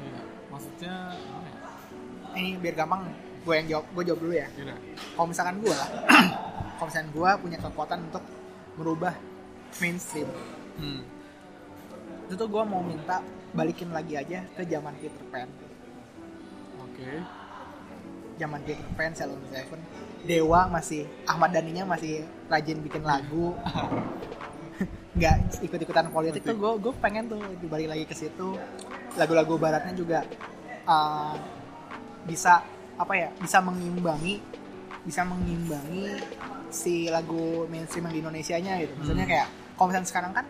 Ya maksudnya ya? ini biar gampang gue yang jawab gue jawab dulu ya. Gila. kalau misalkan gue kalau misalkan gue punya kekuatan untuk merubah mainstream. Hmm. itu tuh gue mau minta balikin lagi aja ke zaman Peter Pan. Oke. Zaman Peter Pan, Salon Seven, Dewa masih Ahmad Dhaninya masih rajin bikin lagu, nggak ikut-ikutan politik tuh gue gue pengen tuh dibalik lagi ke situ lagu-lagu baratnya juga uh, bisa apa ya bisa mengimbangi bisa mengimbangi si lagu mainstream yang di Indonesia nya gitu maksudnya Hmm. kayak kalau misalnya sekarang kan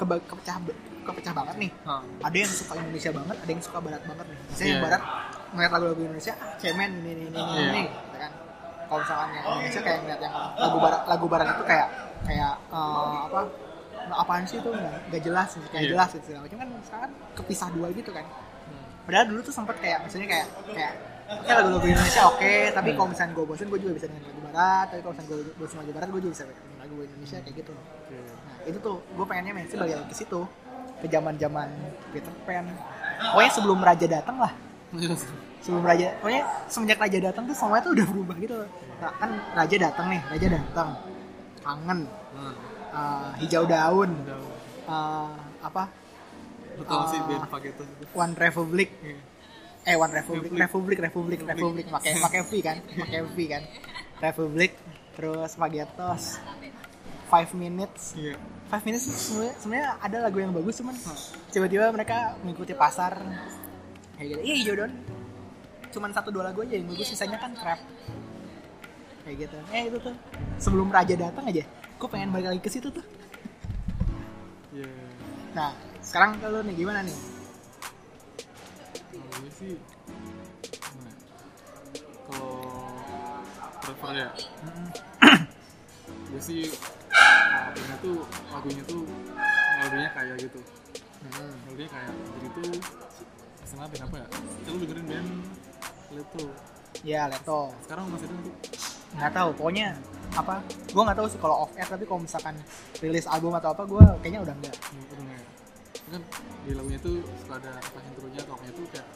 keba- kepecah kepecah banget nih Hah. ada yang suka Indonesia banget, ada yang suka barat banget nih. Misalnya yang Iya. barat ngeliat lagu-lagu Indonesia, ah cemen ini ini ini ini, Iya. ini, gitu kan. Kalau misalkan yang Indonesia kayak ngeliat yang lagu barat lagu barat itu kayak kayak eh, apa apaan sih itu? Nggak nggak jelas kayak Iya. jelas gitu. Segala macam kan sekarang kepisah dua gitu kan. Padahal dulu tuh sempet kayak misalnya kayak kayak oke lagu-lagu Indonesia oke tapi kalau misalnya gue bosen gue juga bisa dengan lagu barat. Tapi kalau misalnya gue bosen lagu barat gue juga bisa dengan lagu Indonesia kayak gitu. Nah, itu tuh gue pengennya mainstream balik lagi ke situ ke zaman zaman Peter Pan. Pokoknya sebelum raja datang lah sebelum raja pokoknya semenjak raja datang tuh semuanya tuh udah berubah gitu nah, kan raja datang nih raja datang. Kangen. Hmm. uh, hijau daun. Uh, apa? Tau sih band Pagetos itu? One Republic. Iya. eh One Republic. Republic. Republic Republic pakai pakai V kan? Pakai V kan? Republic. Terus Spaghettos. Five Minutes. Iya. Five Minutes sebenarnya sebenarnya ada lagu yang bagus cuman tiba-tiba mereka mengikuti pasar kayak gitu. Iya hijau daun cuman satu dua lagu aja. Yang bagus sisanya kan trap. Kayak gitu. Eh itu tuh. Sebelum raja datang aja. Gue pengen balik lagi ke situ tuh. Iya. nah sekarang kalau nih. Gimana nih? Kalau gue sih ya? Kalau prefer ya? Gue sih lagunya tuh lagunya tuh melodinya kayak gitu. Hmm. melodinya kayak jadi tuh band apa ya? Kita lu dengerin band Leto. Ya Leto. Sekarang masih ada tuh nggak tahu pokoknya apa gue nggak tahu sih kalau off air tapi kalau misalkan rilis album atau apa gue kayaknya udah enggak udah nggak ya. Kan di lagunya tuh suka ada apa intronya atau apanya tuh kayak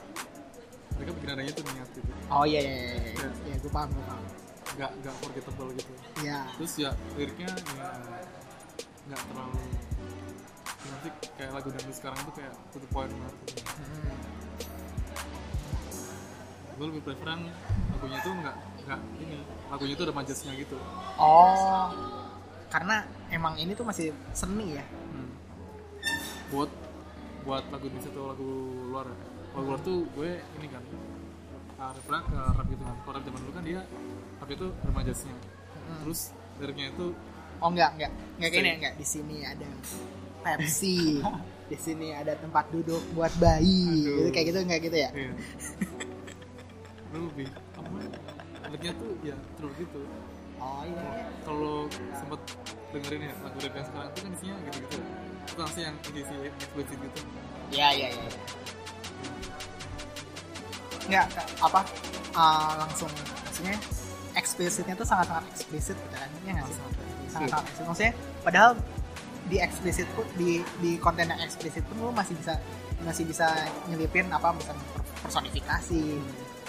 mereka bikin adanya tuh niat gitu. Oh iya iya iya, iya. ya gue paham gue paham. Nggak nggak forgettable gitu. Ya terus ya liriknya ya nggak terlalu nanti kayak lagu dangdut sekarang tuh kayak to the point banget. Hmm. gue lebih preferan lagunya tuh nggak nggak ini lagunya tuh ada majesnya gitu oh karena emang ini tuh masih seni ya hmm. buat buat lagu Indonesia atau lagu luar ya. lagu luar tuh gue ini kan uh, ke rap gitu kan kalau rap zaman dulu kan dia rap itu ada majesnya Hmm. terus liriknya itu oh enggak enggak enggak kayak ini enggak di sini ada Pepsi. Di sini ada tempat duduk buat bayi. Aduh. gitu kayak gitu enggak gitu ya? Iya. Lebih apa? Liriknya tuh ya terus gitu. Oh iya. Kalau sempet dengerin ya lagu rap yang sekarang itu kan isinya gitu-gitu. Bukan sih yang isi eksplisit gitu. Iya iya iya. Iya. enggak, apa uh, langsung maksudnya eksplisitnya tuh sangat-sangat eksplisit gitu kan? Ya nggak sih? Sangat-sangat eksplisit maksudnya padahal di eksplisit pun di di konten yang eksplisit pun lu masih bisa masih bisa nyelipin apa misalnya per- personifikasi.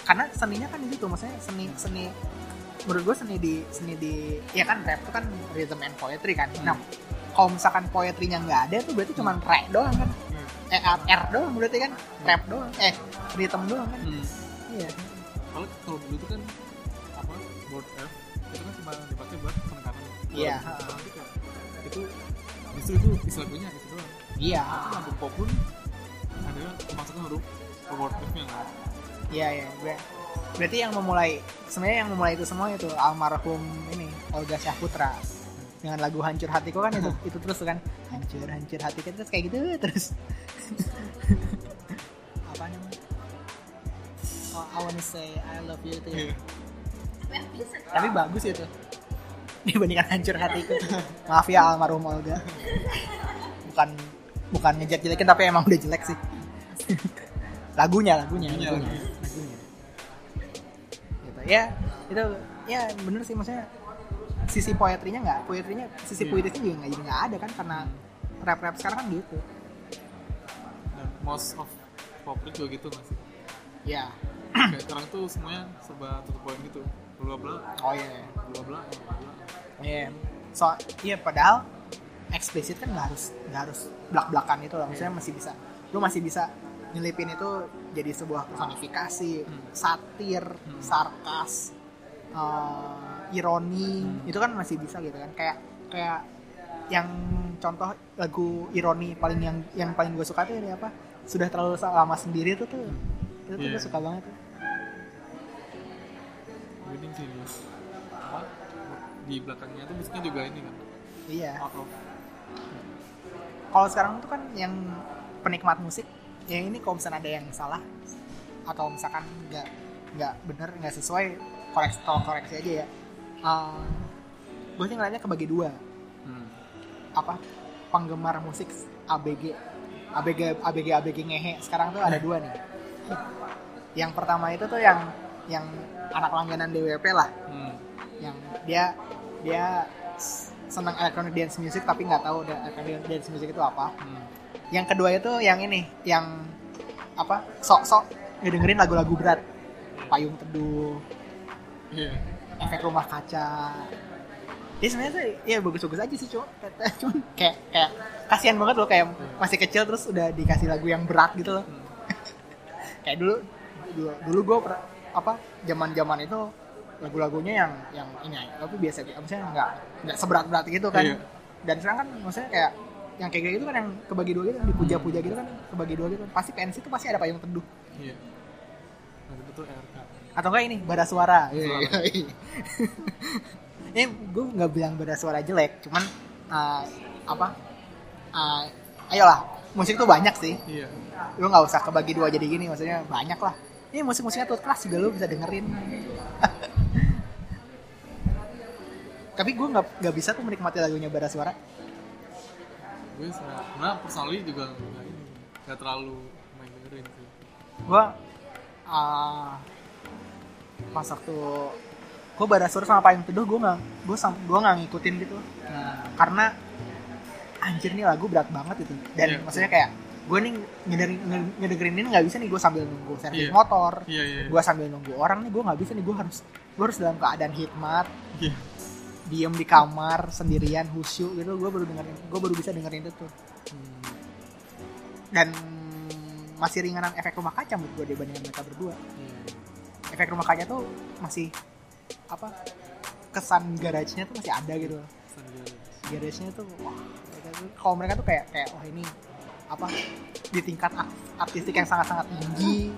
Karena seninya kan di situ maksudnya seni seni menurut gue seni di seni di ya kan rap itu kan rhythm and poetry kan. Nah kalau misalkan poetrinya nggak ada tuh berarti cuma rap doang kan. Eh R, R doang berarti kan rap doang eh rhythm doang kan. Hmm. iya. Kalau kalau dulu tuh kan apa board F itu kan cuma dipakai buat penekanan Iya. Tuh kayak itu itu isi lagunya itu doang. Iya. Tapi lagu pop pun ada kemasukan huruf board F kan. Iya iya. Ber- berarti yang memulai sebenarnya yang memulai itu semua itu almarhum ini Olga Syahputra dengan lagu hancur hatiku kan itu itu terus kan. Hancur hancur hatiku terus kayak gitu terus. Apa namanya? Oh, I wanna say I love you itu ya. Iya. tapi bagus itu dibandingkan hancur hatiku. Maaf ya almarhum Olga. Bukan bukan ngejek jelekin tapi emang udah jelek sih. Lagunya lagunya Lagunya, lagunya, lagunya. gitu. Ya itu ya bener sih maksudnya sisi poetrinya nggak poetrinya sisi Iya. puitisnya juga nggak jadi nggak ada kan karena rap rap sekarang kan gitu. Dan most of pop juga gitu masih ya. Kayak sekarang tuh semuanya serba to the point gitu. Bla bla. Oh iya bla bla bla Iya. So, iya padahal eksplisit kan nggak harus nggak harus belak belakan itu lah. Maksudnya masih bisa, lu masih bisa nyelipin itu jadi sebuah personifikasi, Hmm. satir, Hmm. sarkas, eh, ironi, Hmm. itu kan masih bisa gitu kan. Kayak kayak yang contoh lagu ironi paling yang yang paling gue suka tuh ini apa? Sudah terlalu lama sendiri tuh tuh. Itu tuh Iya. gue suka banget tuh. Wedding sih di belakangnya tuh musiknya juga ini kan? Iya. out kalau sekarang tuh kan yang penikmat musik ya ini kalau misalnya ada yang salah atau misalkan nggak nggak bener nggak sesuai koreksi tolong koreksi aja ya. Uh, gue sih ngeliatnya kebagi dua. Hmm. apa? Penggemar musik ABG ABG ABG ABG ngehe. Sekarang tuh ada dua nih. Yang pertama itu tuh yang yang anak langganan DWP lah. Hmm. yang dia dia senang electronic dance music tapi nggak tahu electronic dance music itu apa Hmm. yang kedua itu yang ini yang apa sok-sok ngedengerin lagu-lagu berat payung teduh Iya. efek rumah kaca dia sebenarnya tuh ya bagus-bagus aja sih cuma cuma kayak kayak kasihan banget loh kayak masih kecil terus udah dikasih lagu yang berat gitu loh Hmm. kayak dulu dulu, dulu gue apa zaman zaman itu lagu-lagunya yang yang ini tapi biasa gitu maksudnya nggak nggak seberat berat gitu kan Iya. dan sekarang kan maksudnya kayak yang kayak gitu kan yang kebagi dua gitu dipuja-puja gitu kan kebagi dua gitu pasti pensi itu pasti ada payung teduh Iya. Nah, itu RK. atau enggak ini bada suara Suara. ini gue nggak bilang bada suara jelek cuman uh, apa uh, ayolah musik tuh banyak sih Iya. lu nggak usah kebagi dua jadi gini maksudnya banyak lah ini musik-musiknya tuh kelas juga lu bisa dengerin tapi gue nggak nggak bisa tuh menikmati lagunya Bara Suara. Gue nah personally juga nggak ini. Nggak terlalu main dengerin sih. gue uh, pas waktu gue Badasur sama Payung Teduh gue nggak gue sam gue nggak ngikutin gitu. Nah, karena anjir nih lagu berat banget itu. Dan Iya. maksudnya kayak gue nih ngedengerin, ngedengerin ini nggak bisa nih gue sambil nunggu servis Iya. motor. Iya iya gue sambil nunggu orang nih gue nggak bisa nih gue harus gue harus dalam keadaan hikmat. Iya diem di kamar sendirian khusyuk gitu. Gue baru dengerin gue baru bisa dengerin itu tuh. Hmm, dan masih ringanan efek rumah kaca menurut gue dibandingkan mereka berdua. Iya. efek rumah kaca tuh masih apa kesan garage-nya tuh masih ada gitu. Garage-nya tuh wah mereka tuh- kalau mereka tuh kayak kayak wah ini apa di tingkat art- artistik yang sangat-sangat tinggi.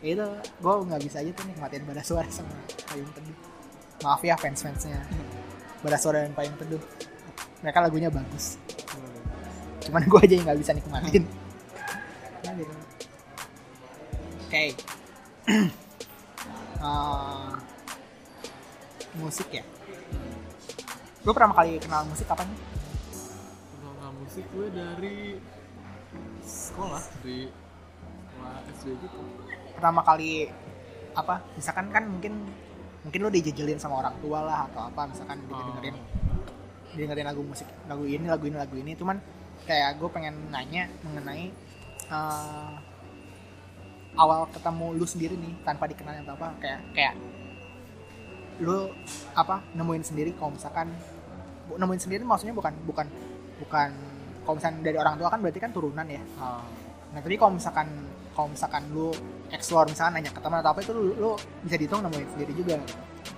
Ya itu gue nggak bisa aja tuh nikmatin pada suara sama payung teduh. Maaf ya fans suara dan payung teduh mereka lagunya bagus cuman gue aja yang nggak bisa nikmatin Nah, gitu. oke Eh, musik ya gue pertama kali kenal musik kapan nih? Kenal musik gue dari sekolah di sekolah SD gitu. pertama kali apa misalkan kan mungkin mungkin lo dijejelin sama orang tua lah atau apa misalkan Oh. dengerin dengerin lagu musik lagu ini lagu ini lagu ini. Cuman kayak gue pengen nanya mengenai eh, awal ketemu lu sendiri nih tanpa dikenal atau apa kayak kayak lu apa nemuin sendiri kalau misalkan nemuin sendiri maksudnya bukan bukan bukan kalau misalkan dari orang tua kan berarti kan turunan ya. Ah, Nah tapi kalau misalkan kalau misalkan lu explore misalkan nanya ke teman atau apa itu lu, lu bisa dihitung nemuin sendiri juga.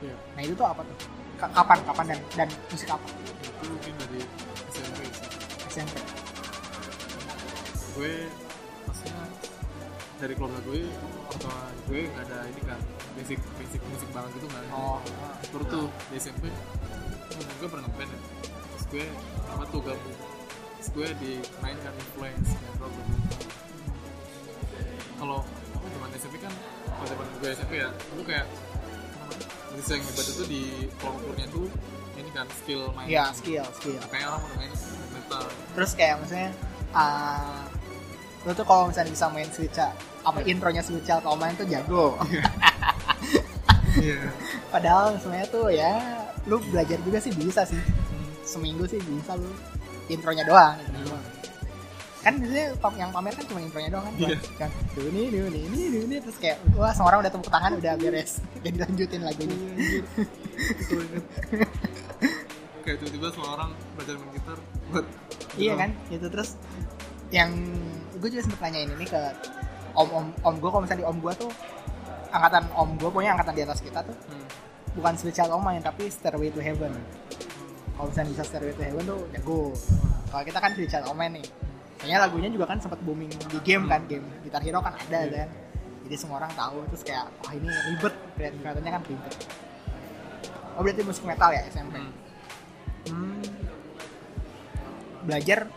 iya. Nah itu tuh apa tuh? Ka- Kapan kapan dan dan musik apa? Itu mungkin dari SMP sih. SMP. Gue maksudnya dari keluarga gue atau gue nggak ada ini kan basic basic musik banget gitu nggak ada. Oh. baru tuh di SMP temen gue pernah ngeband ya terus gue apa tuh gabung terus gue di kan influence dan rock kalau apa zaman SMP kan pada zaman gue SMP ya itu kayak musisi yang hebat itu di kelompoknya tuh ini kan skill main Iya skill skill. kayak orang udah main metal Terus kayak misalnya ah lu tuh kalau misalnya bisa main switcha apa intronya switcha atau main tuh jago. iya Padahal sebenarnya tuh ya lu belajar juga sih bisa sih. Seminggu sih bisa lu intronya doang. Gitu doang. Kan biasanya yang pamer kan cuma intronya doang kan. Iya. Kan ini ini ini duh ini terus kayak wah semua orang udah tepuk tangan udah beres. Jadi lanjutin lagunya. itu inget kayak tiba-tiba semua orang belajar main gitar buat Iya kan? Itu terus yang gue juga sempet nanyain ini ke om om om gue kalau misalnya di om gue tuh angkatan om gue pokoknya angkatan di atas kita tuh Hmm. bukan Child Om main tapi Stairway to Heaven kalau misalnya bisa Stairway to Heaven tuh jago kalau kita kan Child Om main nih kayaknya lagunya juga kan sempat booming di game kan game Guitar Hero kan ada Iya. kan. Jadi semua orang tahu terus kayak wah ini ribet Kelihat- kelihatannya kan ribet. Oh berarti musik metal ya SMP Hmm. Hmm. belajar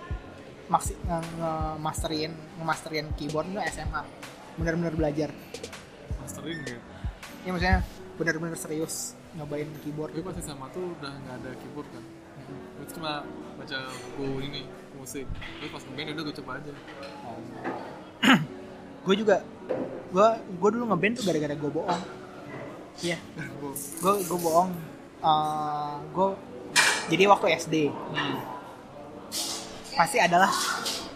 maksi nge, nge- masterin nge-masterin keyboard itu SMA bener-bener belajar. Mastering ya? Ya maksudnya bener-bener serius nyobain keyboard. Gue pas SMA tuh udah nggak ada keyboard kan? Gue cuma baca buku ini musik tapi pas ngeband udah gue coba aja. Gue juga gue gue dulu ngeband tuh gara-gara gue bohong. Iya. Gua- gue gue bohong. Eh, gue jadi waktu SD hmm. pasti adalah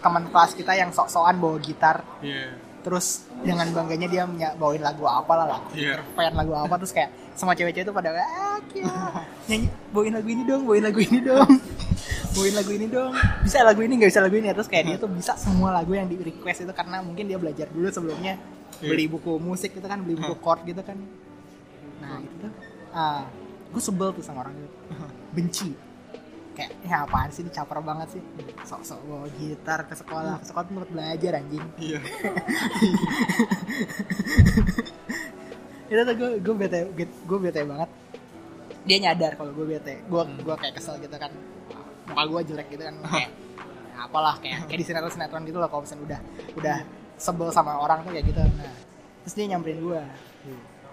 teman kelas kita yang sok-sokan bawa gitar. Iya. Terus dengan bangganya dia punya bawain lagu apa lah lagu Iya. pengen lagu apa. Terus kayak semua cewek-cewek itu pada ah Kia, nyanyi bawain lagu ini dong bawain lagu ini dong bawain lagu ini dong. Bisa lagu ini nggak bisa lagu ini. Terus kayak dia tuh bisa semua lagu yang di request itu karena mungkin dia belajar dulu sebelumnya. Iya. beli buku musik gitu kan beli buku chord gitu kan. Nah itu tuh ah gue sebel tuh sama orang itu. Benci. Kayak ya apaan sih ini? Caper banget sih. Sok-sok bawa gitar ke sekolah. Ke sekolah tuh buat belajar anjing. Iya. Itu tuh gue gue bete gue bete banget. Dia nyadar kalau gue bete. Gue gue kayak kesel gitu kan muka gue jelek gitu kan. Kayak ya apalah kayak kayak di sinetron sinetron gitu loh kalau misalnya udah udah sebel sama orang tuh kayak gitu. Nah terus dia nyamperin gue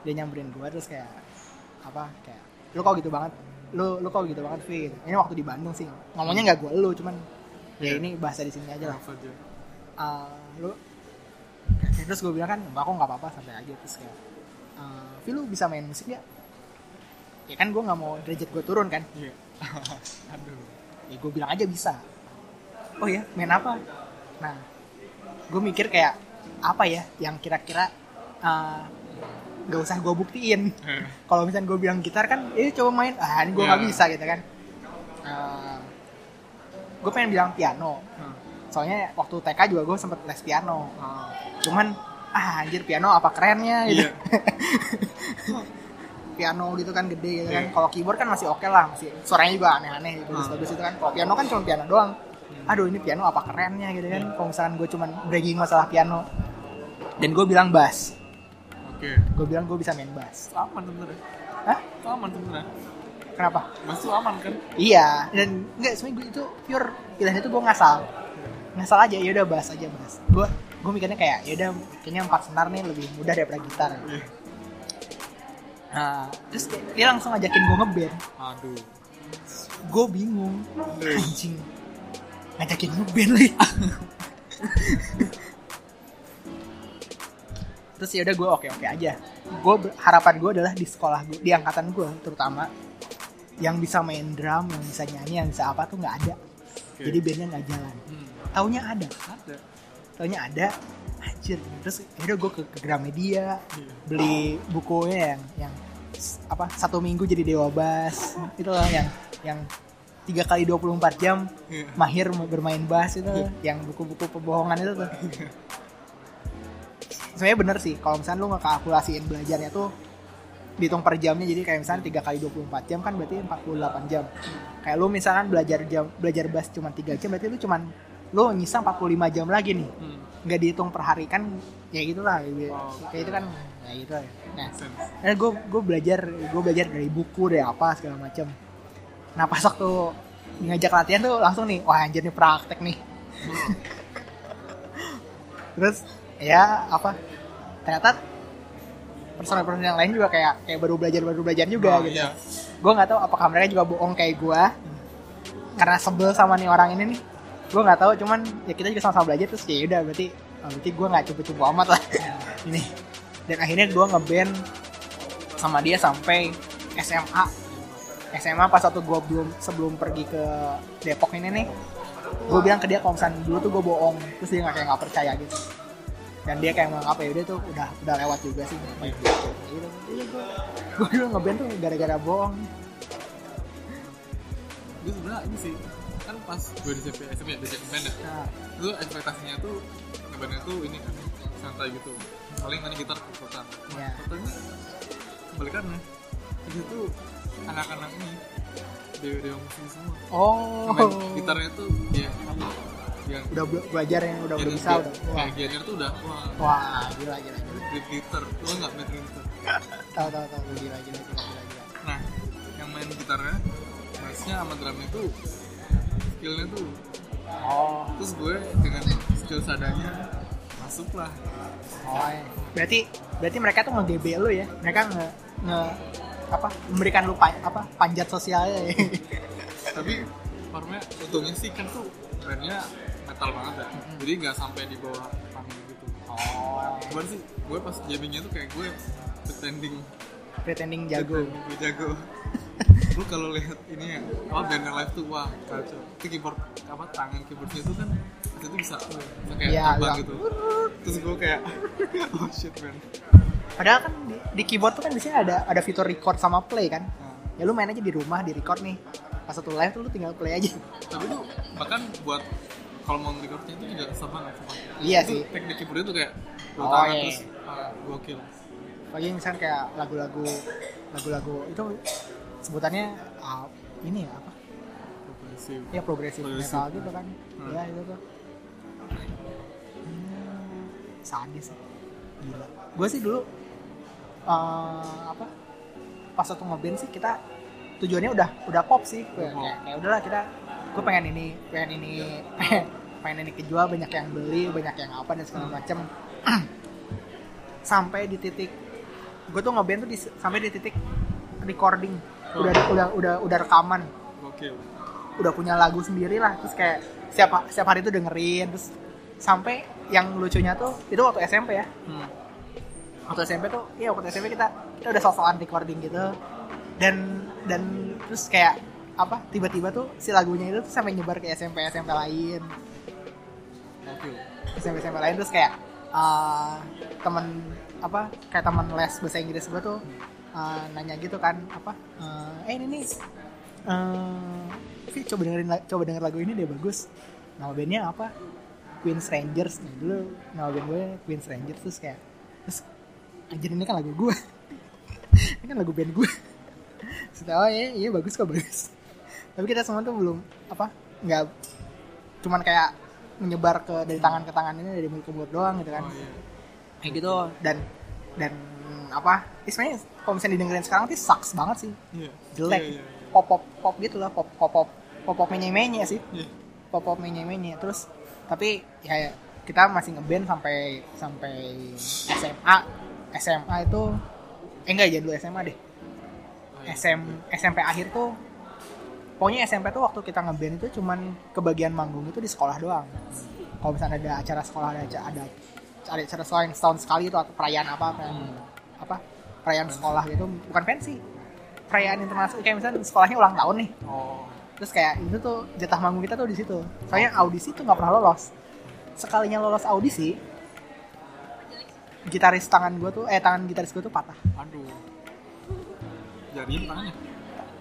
dia nyamperin gue terus kayak apa kayak lu kok gitu banget? Lu lu kok gitu banget Vin? Ini waktu di Bandung sih. Ngomongnya nggak gue lu cuman ya Iya. ini bahasa di sini aja lah. Ah, lu terus gue bilang kan mbak aku nggak apa-apa santai aja terus kayak "Eh, Vi lu bisa main musik ya ya kan gue nggak mau derajat gue turun kan. Iya. Aduh ya gue bilang aja bisa. Oh ya main apa? Nah gue mikir kayak apa ya yang kira-kira eh, nggak usah gue buktiin. Eh, kalau misalnya gue bilang gitar kan eh coba main. Ah ini gue nggak Ya. bisa gitu kan. Gue pengen bilang piano. Hmm. soalnya waktu TK juga gue sempet les piano. Ah, cuman ah anjir piano apa kerennya? Gitu iya piano gitu kan gede gitu kan. Iya. kalau keyboard kan masih oke lah masih suaranya juga aneh-aneh bagus Hmm. bagus itu kan. Kalau piano kan cuma piano doang. Hmm. aduh ini piano apa kerennya gitu kan. Iya. kalau misalkan gue cuman bragging masalah piano. Dan gue bilang bass. Oke. Gue bilang gue bisa main bass. Aman sebenarnya. Hah? Aman sebenarnya. Kenapa? Mas tuh aman kan? Iya. Dan enggak gue itu pure pilihan itu gue ngasal. Ngasal aja ya udah bass aja bass. Gue gue mikirnya kayak ya udah kayaknya empat senar nih lebih mudah daripada gitar. Iya. Nah terus dia langsung ngajakin gue ngeband. Aduh. Gue bingung. Anjing. Ngajakin ngeband lagi. Terus ya udah gue oke oke aja gue harapan gue adalah di sekolah gue di angkatan gue terutama yang bisa main drum yang bisa nyanyi yang bisa apa tuh nggak ada. Oke. jadi bandnya nggak jalan. Hmm. taunya ada. Ada. Taunya ada anjir terus ya udah gue ke, ke Gramedia beli bukunya yang yang apa satu minggu jadi dewa bass. Itu loh yang yang tiga kali 24 jam mahir bermain bass itu yang buku-buku pembohongan itu tuh. Sebenarnya bener sih kalau misalnya lu ngekalkulasiin belajarnya tuh dihitung per jamnya jadi kayak misalnya tiga kali 24 jam kan berarti 48 jam. Kayak lu misalkan belajar jam belajar bass cuma 3 jam berarti lu cuman lu nyisa 45 jam lagi nih. Nggak dihitung per hari kan ya gitulah gitu. Wow. kayak itu kan ya gitu ya nah Make sense. Nah, gue gue belajar gue belajar dari buku dari apa segala macam. Nah pas waktu ngajak latihan tuh langsung nih, wah anjir nih praktek nih. Hmm. Terus ya apa? Ternyata personel-personel yang lain juga kayak kayak baru belajar baru belajar juga Oh, gitu. iya. Gue nggak tahu apakah mereka juga bohong kayak gue karena sebel sama nih orang ini nih. Gue nggak tahu, cuman ya kita juga sama-sama belajar terus ya udah berarti oh, berarti gue nggak cupu-cupu amat lah. Ini. Dan akhirnya gue ngeband sama dia sampai SMA SMA pas waktu gue belum sebelum pergi ke Depok ini nih gue bilang ke dia kalau misalnya dulu tuh gue bohong. Terus dia nggak kayak nggak percaya gitu. Dan dia kayak menganggap ya udah tuh udah udah lewat juga sih ngapain gitu. Iya gue gue dulu ngeband tuh gara-gara bohong. Gue sebenarnya ini sih kan pas gue di SMP SMP ya, di ya. Nah, itu ekspektasinya tuh ngebandnya tuh ini kan santai gitu. Paling main gitar kekuatan ya. Katanya kebalikannya itu tuh anak-anak ini dewa dewa musik semua. Oh. Main gitarnya tuh apa yang udah bela- belajar yang udah udah bisa udah. kayak Gianir tuh udah wah. Wah gila gila gila. Grip gitar. Lo nggak main gitar? Tahu tahu tahu. Gila gila gila gila, gila. nah yang main gitarnya bassnya sama drumnya tuh skillnya tuh oh terus gue dengan skill sadanya masuk lah Oh, iya. berarti berarti mereka tuh nge-GB lu ya. Mereka nge, nge apa memberikan lu pa- apa panjat sosialnya ya. tapi formnya untungnya sih kan tuh bandnya metal banget ya jadi nggak sampai di bawah panggung gitu oh, cuman sih gue pas jammingnya tuh kayak gue pretending pretending jago. pretending gue jago lu kalau lihat ini ya apa bandnya live tuh wah kacau itu keyboard apa tangan keyboardnya tuh kan itu bisa kayak Iya, terbang gitu terus gue kayak oh shit man Padahal kan di, di keyboard tuh kan di sini ada ada fitur record sama play kan. nah, Ya lu main aja di rumah di record nih. Pas satu live tuh lu tinggal play aja. tapi tuh bahkan buat kalau mau recordnya itu juga susah banget sumpah. Iya itu sih. teknik keyboardnya tuh kayak dua Oh, tangan iya. terus ah, gokil Bagi misalnya kayak lagu-lagu lagu-lagu itu sebutannya ah, ini ya apa? progresif Ya progresif Progresif. metal gitu kan. Hmm. Ya itu tuh. Hmm, sadis sih. Gila. Gue sih dulu eh, apa? Pas waktu ngeband sih kita tujuannya udah udah pop sih. Kayak, Pop. kayak, kayak udahlah kita gue pengen ini, pengen ini, pengen, pengen ini kejual banyak yang beli, banyak yang apa dan segala Hmm. macem. sampai di titik gue tuh ngeband tuh di, sampai di titik recording Oh. udah udah udah rekaman gokil udah punya lagu sendiri lah terus kayak setiap setiap hari itu dengerin terus sampai yang lucunya tuh itu waktu SMP ya hmm. waktu SMP tuh iya waktu SMP kita kita udah sosokan recording gitu dan dan terus kayak apa tiba-tiba tuh si lagunya itu tuh sampai nyebar ke SMP SMP lain Oke. SMP SMP lain terus kayak eh, temen apa kayak teman les bahasa Inggris gue tuh eh, nanya gitu kan apa eh, eh ini nih eh Vi, coba dengerin coba denger lagu ini deh bagus. Nama bandnya apa? Queen Strangers nah, dulu nama band gue Queen Strangers terus kayak terus anjir ini kan lagu gue. Ini kan lagu band gue. Terus, oh iya iya bagus kok bagus. Tapi kita semua tuh belum apa nggak cuman kayak menyebar ke dari tangan ke tangan ini dari mulut ke mulut doang gitu kan. Oh iya. kayak gitu dan dan apa ya sebenarnya kalau misalnya didengerin sekarang tuh sucks banget sih Iya. jelek Iya, iya, iya. pop pop pop gitu lah pop pop pop pop pop menye menye sih Iya. pop pop menye menye terus tapi ya kita masih ngeband sampai sampai SMA SMA itu eh enggak ya dulu SMA deh Oh, iya. SM, SMP akhir tuh pokoknya SMP tuh waktu kita ngeband itu cuman kebagian manggung itu di sekolah doang kalau misalnya ada acara sekolah ada acara ada, ada acara sekolah yang setahun sekali itu atau perayaan apa perayaan, Hmm. apa perayaan sekolah gitu bukan pensi. Perayaan internasional kayak misalnya sekolahnya ulang tahun nih. Oh. terus kayak itu tuh jatah manggung kita tuh di situ. Soalnya audisi tuh nggak pernah lolos. Sekalinya lolos audisi gitaris tangan gue tuh eh tangan gitaris gue tuh patah. Aduh. Jarinya tangannya.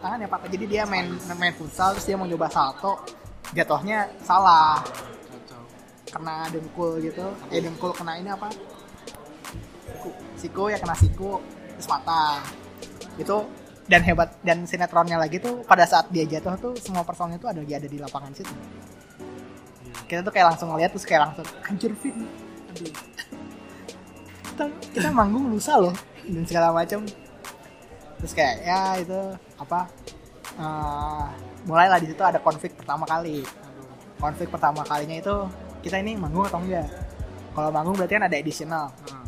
tangannya patah. Jadi dia main main futsal terus dia mau coba salto. Jatuhnya salah. Kena dengkul gitu. Eh dengkul kena ini apa? Siku, siku ya kena siku terus patah itu dan hebat dan sinetronnya lagi tuh pada saat dia jatuh tuh semua personil tuh ada lagi ada di lapangan situ. Kita tuh kayak langsung ngeliat terus kayak langsung anjir aduh. Kita, kita manggung lusa loh dan segala macam terus kayak ya itu apa eh, mulailah di situ ada konflik pertama kali. Konflik pertama kalinya itu kita ini manggung atau enggak? Kalau manggung berarti kan ada additional. Nah.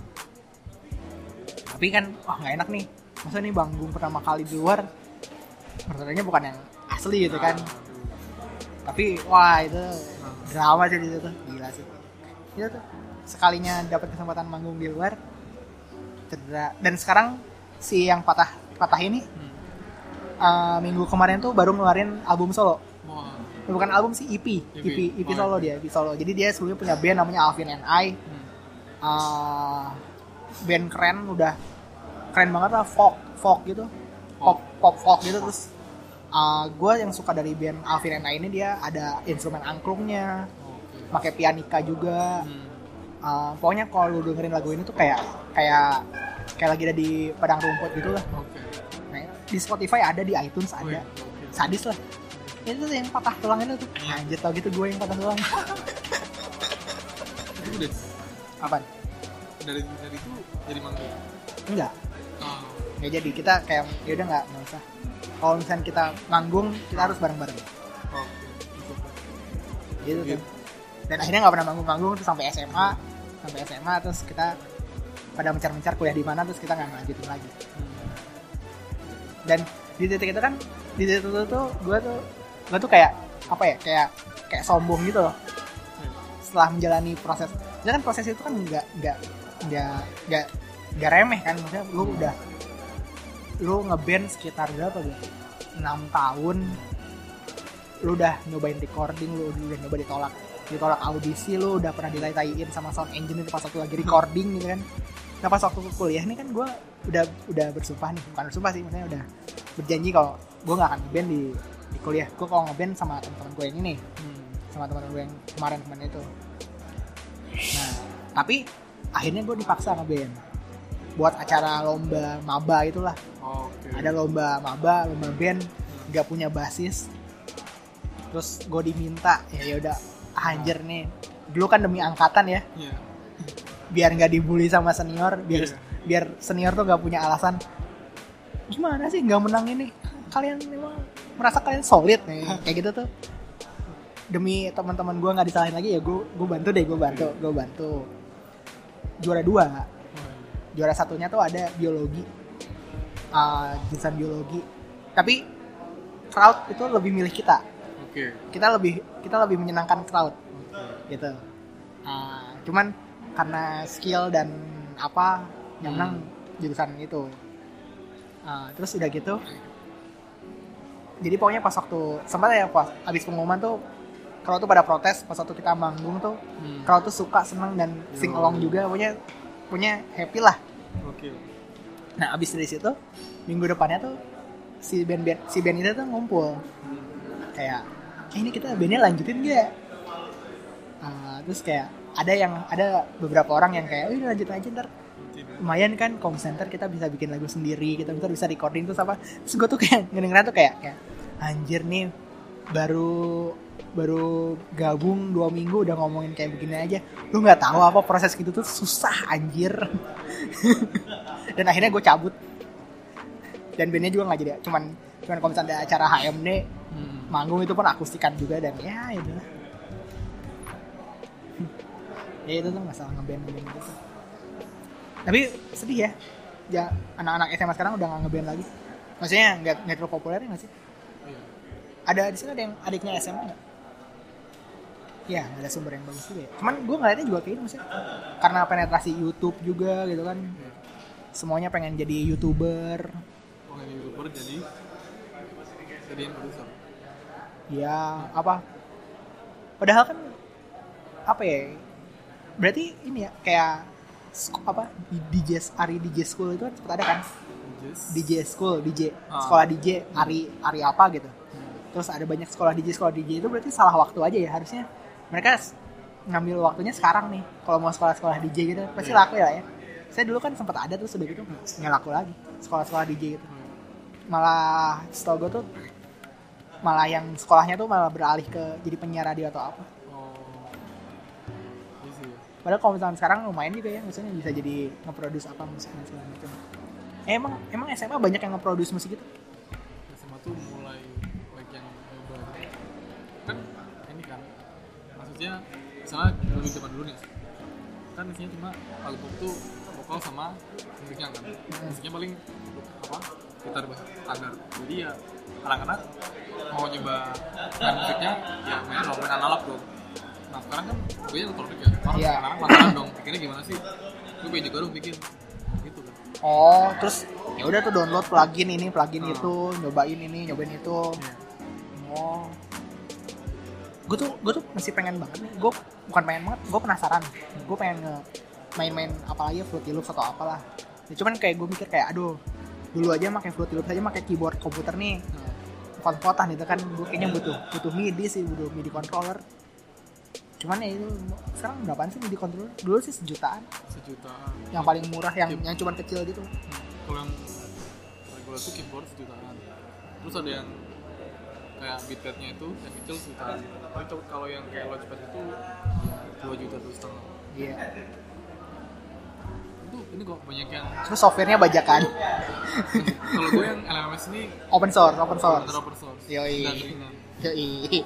Tapi kan wah nggak enak nih masa nih manggung pertama kali di luar personelnya bukan yang asli gitu kan tapi wah itu drama sih di situ gila sih itu tuh sekalinya dapat kesempatan manggung di luar cedera dan sekarang si yang patah patah ini Hmm. eh, minggu kemarin tuh baru ngeluarin album solo Wah. bukan album sih EP EP. EP EP Oh, solo EP. dia EP solo jadi dia sebelumnya punya band namanya Alvin and I Hmm. eh, band keren udah keren banget lah folk folk gitu. Pop pop folk gitu terus gue yang suka dari band Alvin and I ini dia ada instrumen angklungnya pakai pianika juga. Hmm. Eh, pokoknya kalau lu dengerin lagu ini tuh kayak kayak kayak lagi ada di padang rumput gitu lah. Nah, di Spotify ada di iTunes ada. Sadis lah. Itu tuh yang patah tulang itu tuh. Anjir tau gitu gue yang patah tulang. Apa dari dari itu jadi manggung. enggak Ah. nggak jadi kita kayak ya udah nggak nggak usah kalau misalnya kita manggung kita harus bareng bareng Oke. gitu Gitu. tuh dan akhirnya nggak pernah manggung-manggung terus sampai SMA sampai SMA terus kita pada mencar-mencar kuliah di mana terus kita nggak lanjutin lagi Hmm. dan di titik itu kan di titik itu tuh gue tuh gue tuh kayak apa ya kayak kayak sombong gitu loh setelah menjalani proses ya kan proses itu kan nggak nggak nggak nggak nggak remeh kan maksudnya lu udah lu ngeband sekitar berapa berarti enam tahun lu udah nyobain recording lu udah nyoba ditolak ditolak audisi lu udah pernah ditai-taiin sama sound engineer pas waktu lagi recording gitu kan. Nah pas waktu kuliah nih kan gue udah udah bersumpah nih bukan bersumpah sih maksudnya udah berjanji kalau gue nggak akan ngeband di di kuliah. Gue kalau ngeband sama teman-teman gue yang ini Hmm. sama teman-teman gue yang kemarin kemarin itu. Nah tapi akhirnya gue dipaksa ngeband buat acara lomba maba itulah. Oke. ada lomba maba lomba band nggak punya basis. Terus gue diminta ya ya udah anjir nih dulu kan demi angkatan ya. Iya. biar nggak dibully sama senior biar Iya. biar senior tuh nggak punya alasan. Gimana sih nggak menang ini? Kalian memang merasa kalian solid nih. Kayak gitu tuh. Demi teman-teman gue nggak disalahin lagi ya gue gue bantu deh gue bantu gue bantu juara dua. Juara satunya tuh ada biologi. Uh, jurusan biologi. Tapi crowd itu lebih milih kita. Oke. kita lebih kita lebih menyenangkan crowd Oke. gitu. Ah, cuman karena skill dan apa yang menang jurusan itu. Ah, terus udah gitu jadi pokoknya pas waktu sempat ya pas abis pengumuman tuh kalau tuh pada protes pas waktu kita manggung tuh. Hmm. kalau tuh suka seneng dan sing along juga. Pokoknya punya happy lah. Oke. nah abis dari situ minggu depannya tuh si band band si band itu tuh ngumpul. Kayak kayak ini kita bandnya lanjutin gak Ah, terus kayak ada yang ada beberapa orang yang kayak udah lanjut aja ntar. Lumayan kan com center kita bisa bikin lagu sendiri kita bisa bisa recording terus apa. Terus gue tuh kayak ngedengerin tuh kayak kayak anjir nih baru baru gabung dua minggu udah ngomongin kayak begini aja. Lu nggak tahu apa proses gitu tuh susah anjir. Dan akhirnya gue cabut. Dan bandnya juga nggak jadi cuman cuman kalau misalnya ada acara HMD Hmm. manggung itu pun akustikan juga dan ya itu ya itu tuh masalah ngeband ngeband gitu. Tapi sedih ya. Ya anak-anak SMA sekarang udah nggak ngeband lagi. Maksudnya nggak nggak terlalu populer ya nggak sih? Iya. ada di sini ada yang adiknya SMA nggak ya ada sumber yang bagus juga ya. Cuman gue ngeliatnya juga kayak gitu maksudnya. Karena penetrasi YouTube juga gitu kan. Iya. semuanya pengen jadi youtuber. Pengen youtuber jadi jadiin produser. ya apa? Padahal kan apa ya? Berarti ini ya kayak apa? DJ Ari DJ School itu kan sempat ada kan. DJ School DJ Ah. sekolah DJ Ari Ari apa gitu. Terus ada banyak sekolah DJ sekolah DJ itu berarti salah waktu aja ya harusnya mereka ngambil waktunya sekarang nih. Kalau mau sekolah-sekolah DJ gitu pasti Iya. laku ya ya. Saya dulu kan sempat ada terus udah gitu nggak laku lagi. Sekolah-sekolah DJ gitu. Malah setahu gue tuh malah yang sekolahnya tuh malah beralih ke jadi penyiar radio atau apa. Oh. Iya sih ya. padahal kalau misalnya sekarang lumayan juga ya maksudnya bisa jadi nge-produce apa musik dan segala macam. Eh, emang emang SMA banyak yang nge-produce musik gitu? SMA tuh mulai baik yang nyoba gitu. kan ini kan maksudnya misalnya dulu zaman dulu nih. Kan isinya cuma album tuh vokal sama musiknya kan. Musiknya paling apa? Gitar bass standar. Jadi ya anak-anak mau nyoba main musiknya ya main dong main analog dong. Nah sekarang kan gue elektronik ya orang Iya. sekarang penasaran dong pikirnya gimana sih? Gue pengen juga dong bikin gitu kan. Oh terus ya udah tuh download plugin ini plugin Hmm. itu nyobain ini nyobain itu. Iya. oh gue tuh gue tuh masih pengen banget nih. Gue bukan pengen banget gue penasaran. Gue pengen nge main-main apalagi Fruity Loops atau apalah ya, cuman kayak gue mikir kayak aduh dulu aja pakai Fruity Loops aja pakai keyboard komputer nih. Pot-potan itu kan gue kayaknya butuh butuh MIDI sih butuh MIDI controller. Cuman ya itu sekarang berapaan sih MIDI controller? Dulu sih sejutaan. Sejutaan. Yang paling murah yang yang cuman kecil gitu. Kalau yang regular itu keyboard sejutaan. Terus ada yang kayak beatpadnya itu yang kecil sejutaan tapi tuh kalau yang kayak launchpad itu dua juta dua setengah. Iya. Itu ini kok banyak yang terus softwarenya bajakan kalau gue yang LMS ini open source open source. Open source. Yoi. Yoi.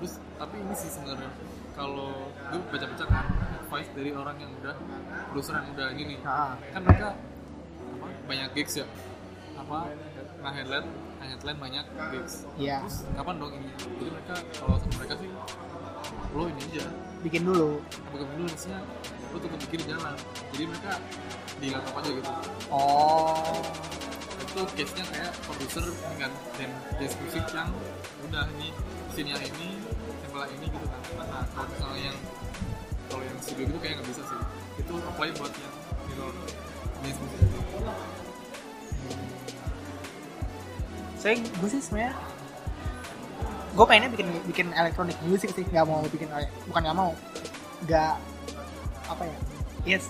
terus tapi ini sih sebenarnya kalau gue baca-baca kan advice dari orang yang udah produser yang udah ini nih Nah, kan mereka apa banyak gigs ya apa? Nah headline nah headline banyak gigs Iya. terus kapan dong ini? Jadi mereka kalau sama mereka sih lo ini aja. Bikin dulu. Bukan dulu? Maksudnya lo tunggu bikin jalan. Jadi mereka di laptop aja gitu. Oh. Itu case nya kayak produser dengan dan jazz musik yang udah ini sini yang ini yang ini gitu kan. Nah kalau misalnya yang kalau yang studio gitu kayak nggak bisa sih. Itu apply buat yang mirror jazz musik. aja. Saya gue sih sebenarnya gue pengennya bikin bikin elektronik musik sih nggak mau bikin bukan nggak mau nggak apa ya yes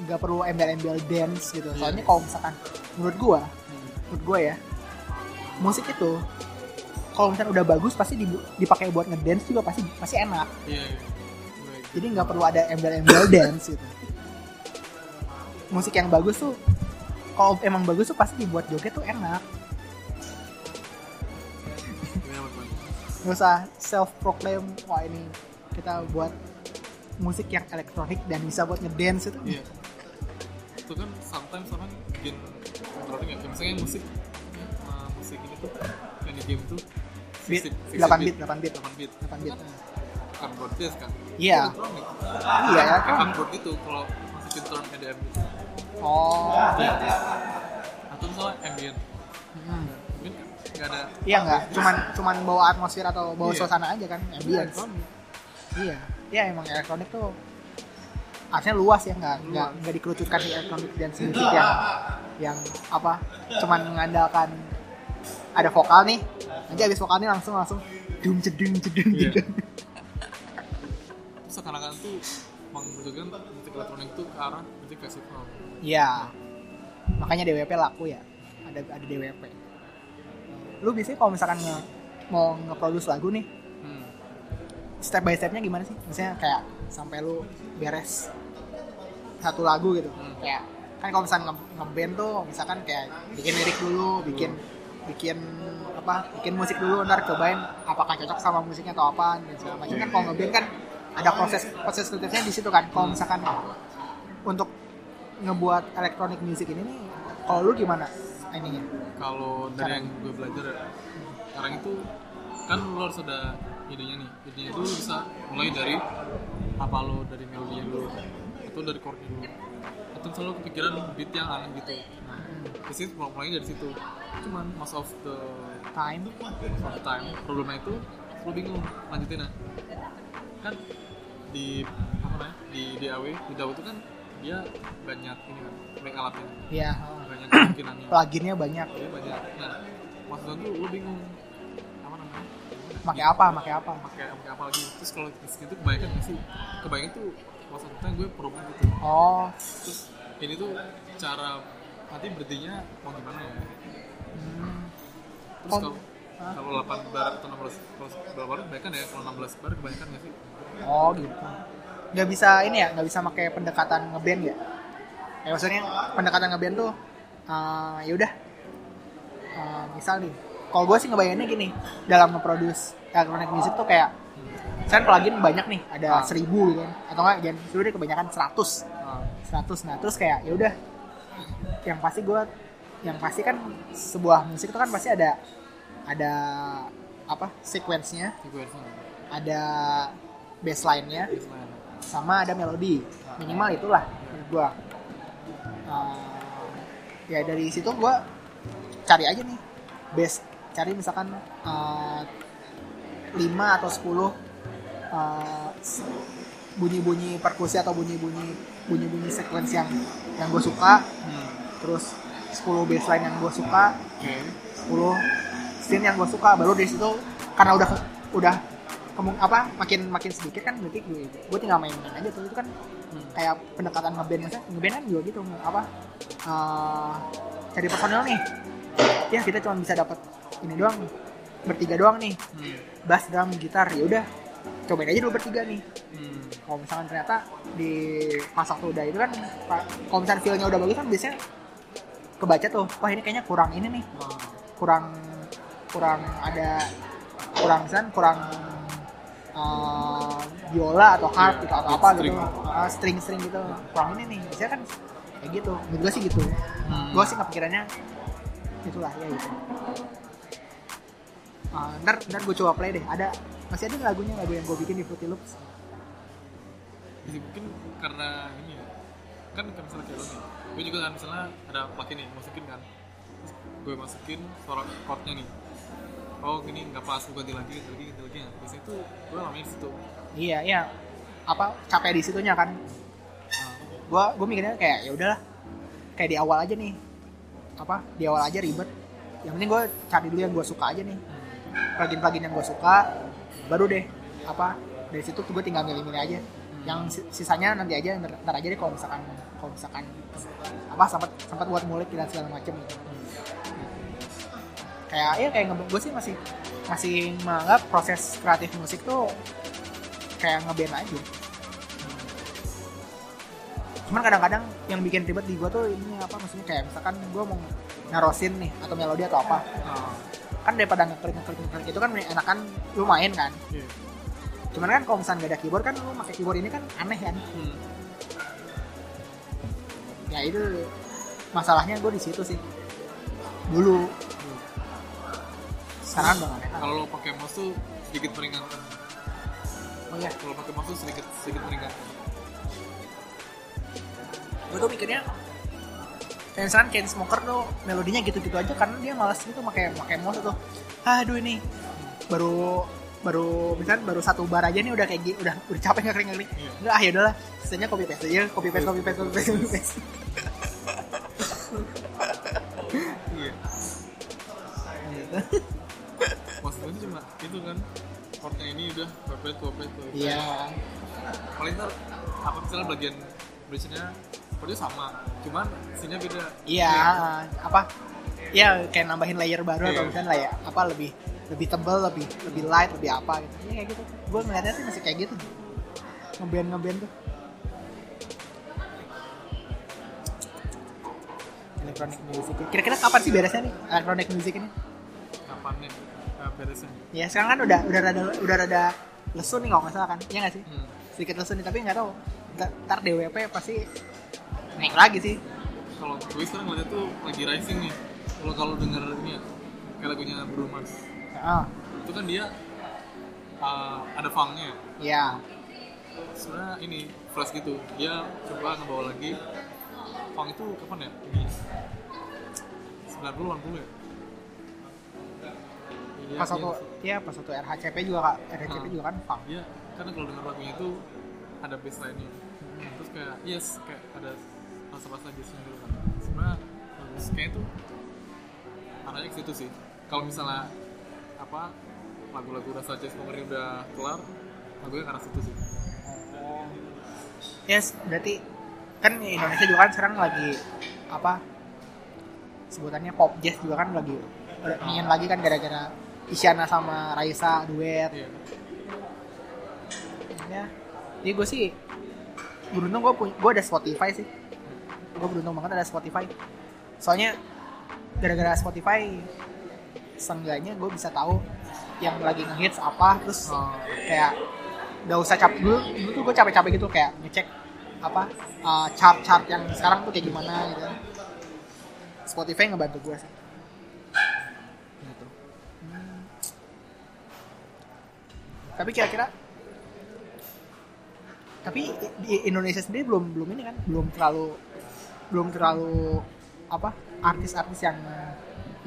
nggak perlu embel-embel dance gitu. Soalnya kalau misalkan menurut gue Hmm. menurut gue ya musik itu kalau misalnya udah bagus pasti dipakai buat ngedance juga pasti pasti enak. Iya iya. Jadi nggak perlu ada embel-embel dance gitu. Musik yang bagus tuh kalau emang bagus tuh pasti dibuat joget tuh enak nggak usah self proclaim wah ini kita buat musik yang elektronik dan bisa buat ngedance itu Iya. Itu kan sometimes orang bikin elektronik ya. Misalnya musik uh, musik ini tuh yang di game tuh Beat, 16 8 bit 8 bit 8 bit. 8 bit Kan cardboard based kan. Iya. Itu iya ya Kayak cardboard gitu kalau masih turn EDM gitu oh atau misalnya ambient hmm. Ada. Iya nggak. Cuman cuman bawa atmosfer atau bawa Iya. suasana aja kan ambience. Elektronik. iya. Iya emang elektronik tuh artinya luas ya nggak nggak nggak dikerucutkan di elektronik dan musik yang yang apa cuman mengandalkan ada vokal nih. Nanti habis vokal nih langsung langsung dum cedung cedung Iya. cedung terus seakan-akan tuh menunjukkan musik elektronik tuh ke arah musik festival. Iya. Makanya DWP laku ya. Ada ada DWP lu biasanya kalau misalkan nge, mau nge-produce lagu nih hmm. step by stepnya gimana sih? Misalnya kayak sampai lu beres satu lagu gitu. Hmm. kayak kan kalau misalnya nge- nge-band tuh misalkan kayak bikin lirik dulu bikin bikin apa bikin musik dulu ntar cobain apakah cocok sama musiknya atau apa dan segala macam. Kan kalau nge-band kan ada proses proses kreatifnya di situ kan. Kalau misalkan untuk ngebuat electronic music ini nih kalau lu gimana ininya? Kalau dari yang gue belajar sekarang itu kan lo harus ada idenya nih. Idenya itu bisa mulai dari apa lo dari melodinya dulu atau dari chordnya dulu. Atau selalu kepikiran beat yang aneh gitu. Nah di situ mulai dari situ. Cuman most of the time? most of the time problemnya itu lo bingung lanjutinnya. Kan di apa namanya di DAW di DAW itu kan dia banyak ini kan banyak alatnya. Ya banyak kemungkinannya pluginnya banyak Iya banyak. Nah, maksudnya tuh lu bingung apa namanya? pakai apa pakai apa Pakai pakai apa lagi? Terus kalau di situ kebanyakan sih? Kebanyakan tuh satu time gue problem gitu. oh Terus ini tuh cara nanti berhentinya mau gimana ya? hmm. Terus Oh. kalau kalau 8 bar atau 16 kalau berapa bar kebanyakan ya kalau 16 bar kebanyakan nggak sih? Oh gitu. Nggak bisa ini ya, nggak bisa pakai pendekatan ngeband ya? Ya maksudnya pendekatan ngeband tuh, eh, ya udah. Eh, misal nih, kalau gue sih ngebayanginnya gini, dalam nge-produce electronic music tuh kayak, kan plugin banyak nih, ada Ah. seribu gitu kan, atau enggak, jangan deh kebanyakan 100 Nah, 100 nah terus kayak ya udah. Yang pasti gue yang pasti kan sebuah musik itu kan pasti ada ada apa sequence-nya. Ada baseline-nya baseline. sama ada melodi. Minimal itulah menurut gua. Uh, ya dari situ gua cari aja nih base cari misalkan uh, 5 atau 10 uh, s- bunyi-bunyi perkusi atau bunyi-bunyi bunyi-bunyi sequence yang yang gue suka Hmm. terus 10 baseline yang gue suka Oke. 10 scene yang gue suka baru dari situ karena udah udah apa makin makin sedikit kan berarti gue gue tinggal main-main aja tuh itu kan Hmm. kayak pendekatan ngeband maksudnya ngeband kan juga gitu apa eh, cari personel nih ya kita cuma bisa dapat ini doang bertiga doang nih Hmm. bass drum gitar ya udah cobain aja dulu bertiga nih Hmm. kalau misalkan ternyata di pas waktu udah itu kan kalau misalkan feelnya udah bagus kan biasanya kebaca tuh wah ini kayaknya kurang ini nih Nah, kurang kurang ada kurang misalkan kurang uh, biola atau harp Iya, gitu atau apa string. gitu. uh, string string gitu. Kurang ini nih biasanya kan kayak gitu. Menurut gue sih gitu. Hmm. gue sih kepikirannya itulah ya gitu. Uh, ntar ntar gue coba play deh. Ada masih ada lagunya lagu yang gue bikin di Fruity Loops? Jadi mungkin karena ini ya. Kan kan misalnya kayak lo nih gue juga kan misalnya ada plugin nih masukin kan. Terus gue masukin suara chordnya nih. Oh gini nggak pas gue ganti lagi ganti lagi ganti nah, biasanya tuh gue di situ. Iya iya. Apa capek di situnya kan? Gue gue mikirnya kayak ya udahlah kayak di awal aja nih. Apa di awal aja ribet. Yang penting gue cari dulu yang gue suka aja nih. Plugin-plugin yang gue suka baru deh. Apa dari situ tuh gue tinggal milih-milih aja. Yang si- sisanya nanti aja ntar, ntar aja deh kalau misalkan kalau misalkan apa sempat sempat buat mulik dan segala macem. Gitu kayak ya kayak gue sih masih masih menganggap proses kreatif musik tuh kayak ngeband aja. Cuman kadang-kadang yang bikin ribet di gue tuh ini apa maksudnya kayak misalkan gue mau narosin nih atau melodi atau apa. Nah, kan daripada ngeklik ngeklik ngeklik itu kan enakan lu main kan. Iya. cuman kan kalau misalnya gak ada keyboard kan lu pakai keyboard ini kan aneh kan. Hmm. ya itu masalahnya gue di situ sih. Dulu sekarang udah gak enak kalau lo pakai mouse tuh sedikit meringankan. Oh ya kalau pakai mouse tuh sedikit sedikit meringankan. Gue tuh mikirnya kayak misalkan Chainsmoker tuh melodinya gitu-gitu aja karena dia malas gitu pakai pakai mouse tuh. Aduh ini. Baru baru misalkan baru satu bar aja nih udah kayak gini udah udah capek nggak kering kering Iya. enggak ah yaudahlah sisanya copy paste aja copy paste copy paste copy paste copy paste. Iya. Maksud gue tuh cuma itu kan. Chordnya ini udah webpage webpage webpage iya. Paling ntar apa misalnya bagian bridge-nya chordnya sama cuman scene-nya beda. Iya apa? Ya kayak nambahin layer baru atau Iya. misalnya layer apa lebih lebih tebal lebih lebih light lebih apa gitu. Ya kayak gitu. Gue ngeliatnya sih masih kayak gitu. Ngeband ngeband tuh. Electronic music kira-kira kapan sih beresnya nih electronic music ini kapan nih beresnya ya sekarang kan udah udah rada udah rada lesu nih kalau nggak salah kan. Iya nggak sih? Hmm. sedikit lesu nih tapi nggak tahu. Ntar, DWP pasti naik lagi sih. Kalau gue sekarang ngeliatnya tuh lagi rising nih. Kalau kalau denger ini ya kayak lagunya Bruno Mars. Ah. Itu kan dia uh, ada funknya ya? Sebenarnya ini fresh gitu. Dia coba ngebawa lagi. Funk itu kapan ya? Ini 90 80 ya Iya, pas iya. satu ya pas satu RHCP juga kak RHCP Ah. juga kan funk Iya, karena kalau denger lagunya itu ada bass line-nya. Terus kayak yes, kayak ada rasa-rasa jazznya gitu kan. Sebenarnya bagus. Kayak itu arahnya ke situ sih. Kalau misalnya apa lagu-lagu rasa jazz pokoknya udah kelar, lagunya ke arah situ sih. yes berarti kan Indonesia juga kan sekarang lagi apa sebutannya pop jazz juga kan lagi ingin lagi kan gara-gara Isyana sama Raisa duet. Iya. ya. Jadi gue sih beruntung gue punya gue ada Spotify sih. Gue beruntung banget ada Spotify. Soalnya gara-gara Spotify seenggaknya gue bisa tahu yang lagi ngehits apa terus Oh, kayak gak usah cap dulu dulu tuh gue capek-capek gitu kayak ngecek apa uh, chart-chart yang sekarang tuh kayak gimana gitu. Spotify ngebantu gue sih gitu. Hmm. Tapi kira-kira tapi di Indonesia sendiri belum belum ini kan belum terlalu belum terlalu apa artis-artis yang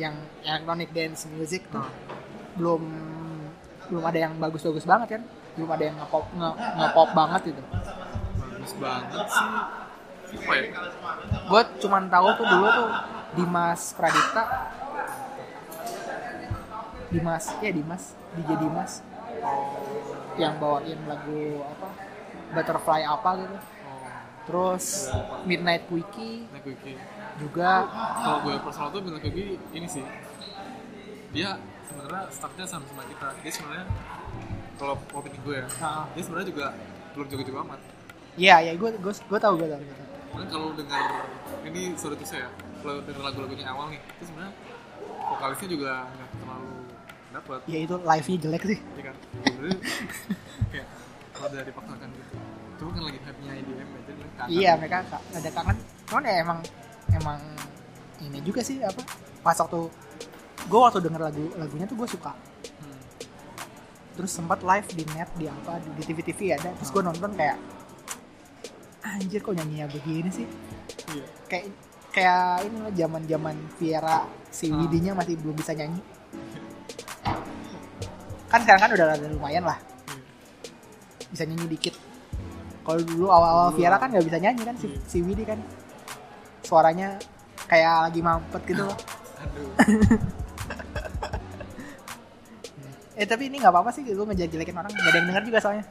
yang electronic dance music tuh Ah. belum belum ada yang bagus-bagus banget kan belum ada yang ngepop nge, ngepop banget gitu bagus banget sih. Apa ya? gue cuman tahu tuh dulu tuh Dimas Pradipta Dimas ya Dimas DJ Dimas yang bawain lagu apa Butterfly apa gitu terus Midnight Quickie Wiki. juga Kalau gue personal tuh kayak gini, ini sih. Dia sebenarnya startnya sama sama kita. Dia sebenarnya kalau opini gue ya, ah, dia sebenarnya juga belum jago-jago amat. iya ya gue gue gue tahu gue tahu gue tahu Makanya kalau dengar ini sorry tuh saya, kalau dengar lagu-lagunya awal nih, itu sebenarnya vokalisnya juga nggak terlalu dapat, ya itu live nya jelek sih ya kan? Kayak kalau dari dipaksakan gitu, itu kan lagi hype-nya IDM ya, jadi kangen. iya mereka ka- ada kangen cuman ya emang emang ini juga sih apa pas waktu gue waktu denger lagu lagunya tuh gue suka Hmm. terus sempat live di net di apa di, di TV TV ada terus gue nonton kayak anjir kok nyanyinya begini sih Iya. kayak kayak ini loh zaman zaman Viera si. Widinya masih belum bisa nyanyi kan sekarang kan udah ada lumayan lah. Bisa nyanyi dikit. Kalau dulu awal-awal Dulu. Viera kan nggak bisa nyanyi kan si, Iya. si Widi kan. Suaranya kayak lagi mampet gitu. Loh Aduh. eh tapi ini nggak apa-apa sih lu ngejelekin orang. Nggak ada yang denger juga soalnya.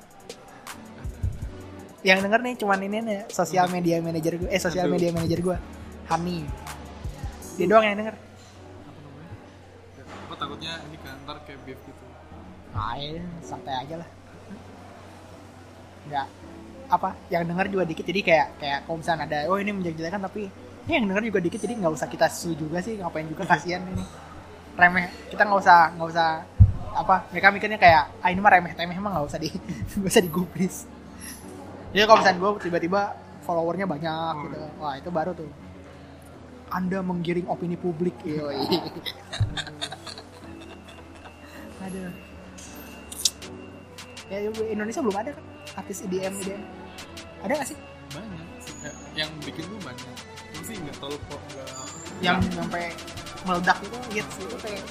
Yang denger nih cuman ini nih sosial media manager gue eh sosial media manager gue. Hani. Dia doang yang denger takutnya ini kan ntar kayak beef gitu. ya, santai aja lah. Nggak apa yang denger juga dikit jadi kayak kayak kalau misalnya ada oh ini menjelek-jelekan tapi ini yang denger juga dikit jadi nggak usah kita setuju juga sih ngapain juga kasihan ini. Remeh kita nggak usah nggak usah apa mereka mikirnya kayak ah ini mah remeh temeh emang nggak usah di nggak usah digubris. Jadi kalau misalnya gue tiba-tiba followernya banyak Oh, gitu. Iya. wah itu baru tuh. Anda menggiring opini publik. Yoi aduh ya Indonesia belum ada kan? Artis E IDM IDM ada nggak sih? Banyak yang bikin tuh banyak. Cuma sih nggak terlalu kok nggak yang sampai meledak itu hits itu kayak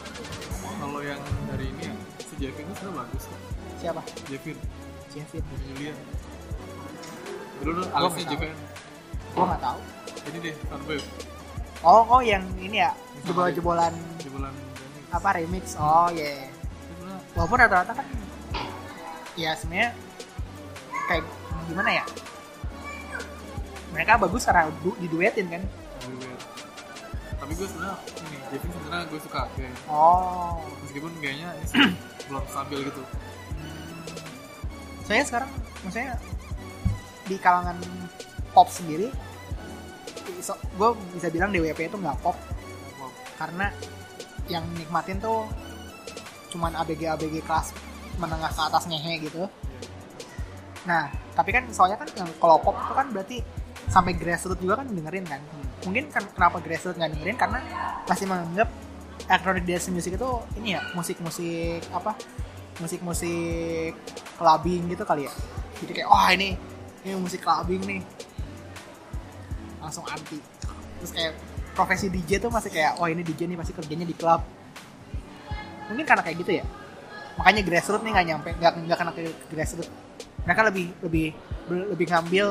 kalau yang dari ini ya si Jevin itu sebenarnya bagus kok siapa? Jevin. Jevin. Jevin Julian. Dulu tahu. Jevin. gua nggak tahu. Ini deh Sunwave oh oh yang ini ya? Jebol jebolan jebolan remix apa remix? Oh iya yeah. Walaupun rata-rata kan ya sebenarnya kayak gimana ya? Mereka bagus karena du diduetin kan? Tapi gue sebenarnya ini Jevin sebenarnya gue suka kayak oh. Meskipun kayaknya belum stabil gitu. Saya sekarang maksudnya di kalangan pop sendiri so, gue bisa bilang DWP itu nggak pop. Wow. karena yang nikmatin tuh cuman ABG ABG kelas menengah ke atas ngehe gitu. Nah tapi kan soalnya kan yang kalau pop itu kan berarti sampai grassroots juga kan dengerin kan. Mungkin kan kenapa grassroots nggak dengerin? Karena masih menganggap electronic dance music itu ini ya musik-musik apa? Musik-musik clubbing gitu kali ya. Jadi kayak wah ini ini musik clubbing nih. Langsung anti. Terus kayak profesi DJ tuh masih kayak oh ini DJ nih pasti kerjanya di klub mungkin karena kayak gitu ya. Makanya grassroots nih nggak nyampe nggak nggak ke grassroots mereka lebih lebih lebih ngambil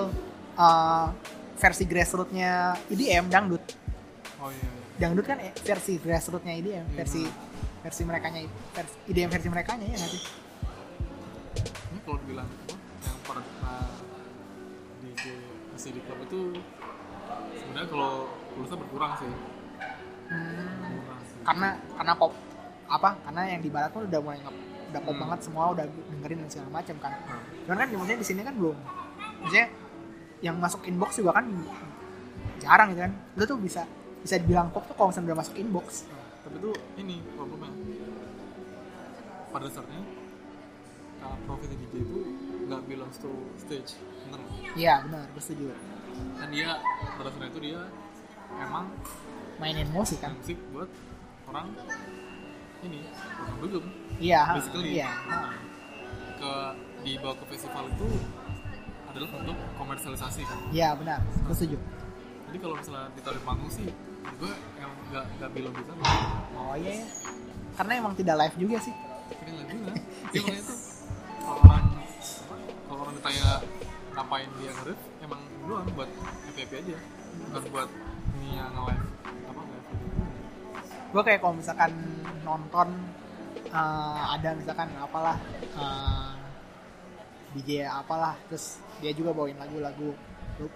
uh, versi grassrootsnya EDM dangdut. Oh iya, iya. dangdut kan versi grassrootsnya EDM Iya, versi benar. versi mereka nya versi EDM versi mereka nya ya nggak sih? Ini kalau dibilang yang uh, DJ masih di klub itu sebenarnya kalau pulsa berkurang sih. Hmm, berkurang sih. Karena karena pop apa karena yang di barat tuh udah mulai nge udah pop Hmm. banget semua udah dengerin dan segala macam kan. Nah, cuman kan maksudnya di sini kan belum maksudnya yang masuk inbox juga kan jarang gitu kan. Lu tuh bisa bisa dibilang pop tuh kalau misalnya udah masuk inbox. Nah, tapi tuh ini problemnya. Pada dasarnya kalau profesi DJ itu nggak belongs to stage bener nggak? iya benar gue setuju. Kan dia pada dasarnya itu dia emang mainin musik kan. musik buat orang ini orang dugem iya basically iya. ke dibawa ke festival itu adalah untuk komersialisasi kan? Iya benar. Gue setuju. Jadi kalau misalnya ditaruh di panggung sih gue yang nggak nggak belong di sana oh iya ya. karena emang tidak live juga sih. Tapi nggak guna dia makanya tuh kalau orang kalau orang ditanya ngapain dia nge emang doang buat happy happy aja. Bukan buat ini yang nge-live apa nge gue kayak kalau misalkan nonton eh, ada misalkan apalah eh, DJ apalah terus dia juga bawain lagu-lagu.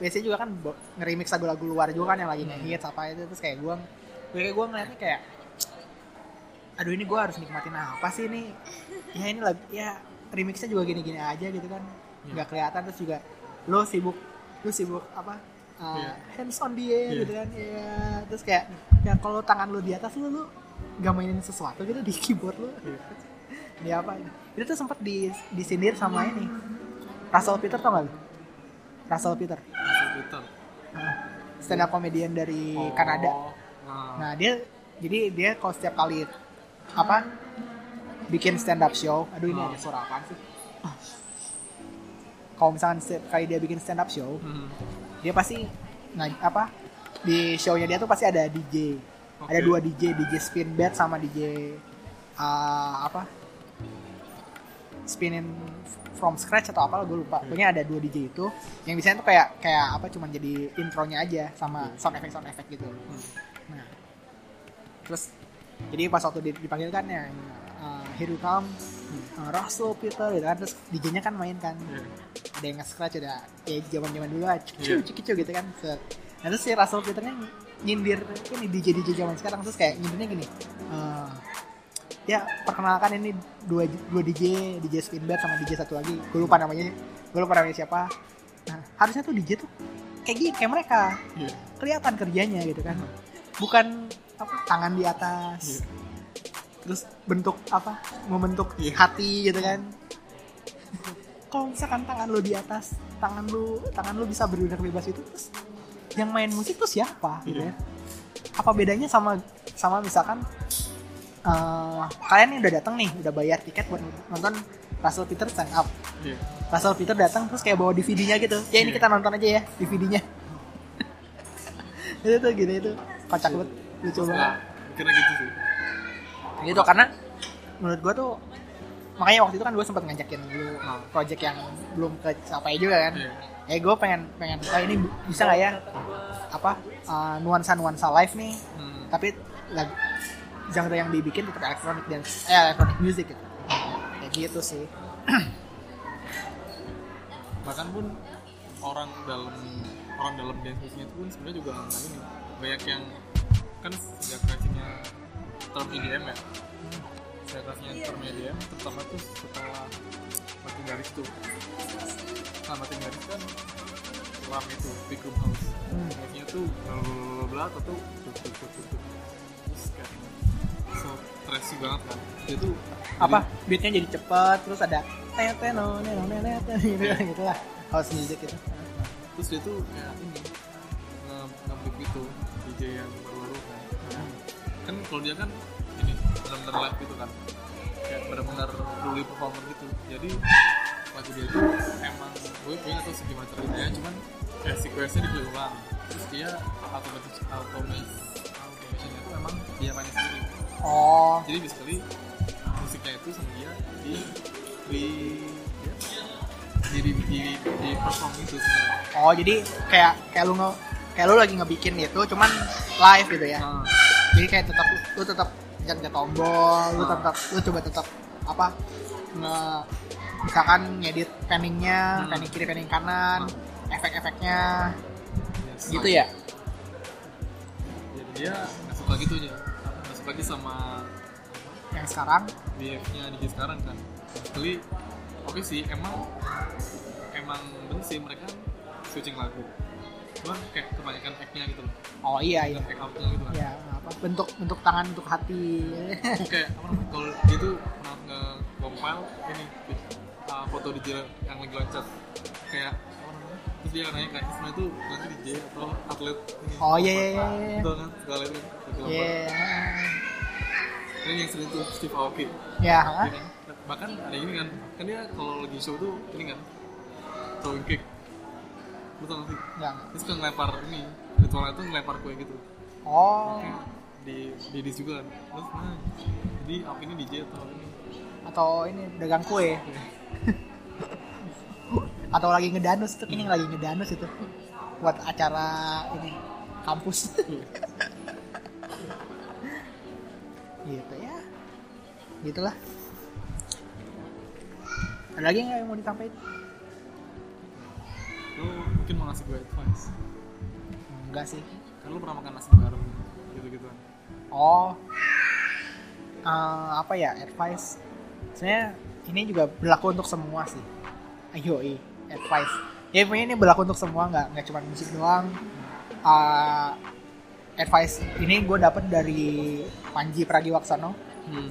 Biasanya juga kan nge-remix lagu-lagu luar juga kan yang lagi nge-hits apa itu terus kayak gue kayak gue ngeliatnya kayak aduh ini gue harus nikmatin apa sih ini? Ya ini lagi ya remixnya juga gini-gini aja gitu kan. Nggak kelihatan terus juga lo sibuk lo sibuk apa uh, Iya. hands on dia Iya. gitu kan. Ya terus kayak ya kalau tangan lo di atas lo lo nggak mainin sesuatu gitu di keyboard lo di apa? Itu tuh sempat di disindir sama ini. Russell Peter tau gak lo Russell Peter. Masuk Twitter stand up comedian dari Oh, Kanada. Nah, Nah dia jadi dia kalau setiap kali apa bikin stand up show, aduh ini Oh. ada suara apaan sih? Ah. Kalau misalkan setiap kali dia bikin stand up show, hmm, dia pasti apa di show-nya dia tuh pasti ada DJ, ada Oke. dua DJ, DJ spin bed sama DJ uh, apa spinning from scratch atau apa gue lupa. Pokoknya ada dua DJ itu yang biasanya tuh kayak kayak apa cuman jadi intronya aja sama sound effect sound effect gitu. Nah, terus jadi pas waktu di- dipanggil kan ya uh, here you come uh, Russell Peter gitu kan. Terus DJ-nya kan main kan. Iya. ada yang nge-scratch ada ya zaman zaman dulu lah cikicu cikicu gitu kan. Set. nah terus si Russell Peternya nyindir ini DJ DJ zaman sekarang. Terus kayak nyindirnya gini uh, ya perkenalkan ini dua dua DJ DJ Spinbed sama DJ satu lagi. Gue lupa namanya gue lupa namanya siapa. Nah harusnya tuh DJ tuh kayak gini kayak mereka. Iya. kelihatan kerjanya gitu kan. Bukan apa tangan di atas. Iya. Terus bentuk apa membentuk Iya. hati gitu kan. Kalau misalkan tangan lu di atas tangan lu tangan lu bisa bergerak bebas itu terus yang main musik tuh siapa gitu ya? Apa bedanya sama sama misalkan eh, kalian nih udah datang nih udah bayar tiket buat nonton Russell Peter stand up. Iya. Russell Peter datang terus kayak bawa DVD-nya gitu. Ya ini Iya. kita nonton aja ya DVD-nya itu tuh gitu itu kocak banget. Lucu banget. Mikirnya gitu sih gitu karena menurut gua tuh makanya waktu itu kan gue sempat ngajakin dulu Hmm. project yang belum kecapai juga kan Iya. eh gue pengen pengen oh ini bisa nggak ya apa nuansa nuansa live nih Hmm. tapi lagu genre yang dibikin tetap elektronik dance eh elektronik music gitu kayak gitu sih bahkan pun orang dalam orang dalam dance music itu pun sebenarnya juga nggak ini banyak yang kan sejak kreasinya term EDM ya? Sejak kreasinya term EDM terutama tuh setelah Martin Garrix tuh. Nah Martin Garrix kan lam itu big room house. Kreasinya tuh bla bla bla atau tuh tuh tuh tuh tuh tuh. terus kayak so trashy banget kan. Dia tuh apa? beatnya jadi cepet terus ada teteno neno neno gitu gitu lah. House music gitu. Terus dia tuh kayak ini nge nge gitu DJ yang kan kan kalau dia kan ini benar-benar live gitu kan. Kayak benar-benar fully performer gitu. Jadi lagu dia itu emang gue gue nggak tahu sih gimana ceritanya cuman kayak sequence-nya dipilih ulang terus dia automatic automation automationnya itu emang dia main sendiri. Oh. Jadi basically musiknya itu sama dia di di di di, di, di perform gitu sebenarnya. Oh jadi kayak kayak lu nge kayak lu lagi ngebikin itu cuman live gitu ya? Nah, jadi kayak tetap lu tetap pencet tombol lu Ah. tetap lu coba tetap apa nge misalkan ngedit panningnya Hmm. panning kiri panning kanan efek-efeknya. Yes, gitu ya? Jadi dia nggak suka gitu aja nggak suka aja sama yang sekarang? BF-nya DJ sekarang kan? Jadi oke sih emang emang bener sih mereka switching lagu. Cuman kayak kebanyakan act-nya gitu loh. Oh iya iya. Act out-nya gitu kan. Ya apa bentuk bentuk tangan bentuk hati. Kayak apa namanya kalau dia tuh pernah nge compile ini uh, foto DJ yang lagi loncat. Kayak apa namanya terus dia nanya kayak sebenarnya tuh nanti DJ atau atlet ini? Oh iya iya iya iya. itu kan segala itu lomba Iya. ini yang sering tuh Steve Aoki. Ya Iya hah? kan? bahkan ada ini kan kan dia kalau lagi show tuh ini kan throwing cake lu tau gak sih? Enggak. dia suka ngelempar ini ritualnya tuh ngelempar kue gitu. Oh. Kayak di di dis juga kan. Terus nah jadi apa ini DJ atau ini? Atau ini dagang kue. Atau lagi ngedanus tuh kayaknya lagi ngedanus itu. Buat acara ini kampus. Gitu ya. Gitulah. Ada lagi nggak yang mau disampaikan lu mungkin mau ngasih gue advice. Enggak sih. Kan lu pernah makan nasi garam gitu gitu kan oh. Eh, apa ya advice? Sebenarnya ini juga berlaku untuk semua sih. Ayo advice. Ya pokoknya ini berlaku untuk semua nggak nggak cuma musik doang. Eh, advice ini gue dapet dari Panji Pragiwaksono. Hmm.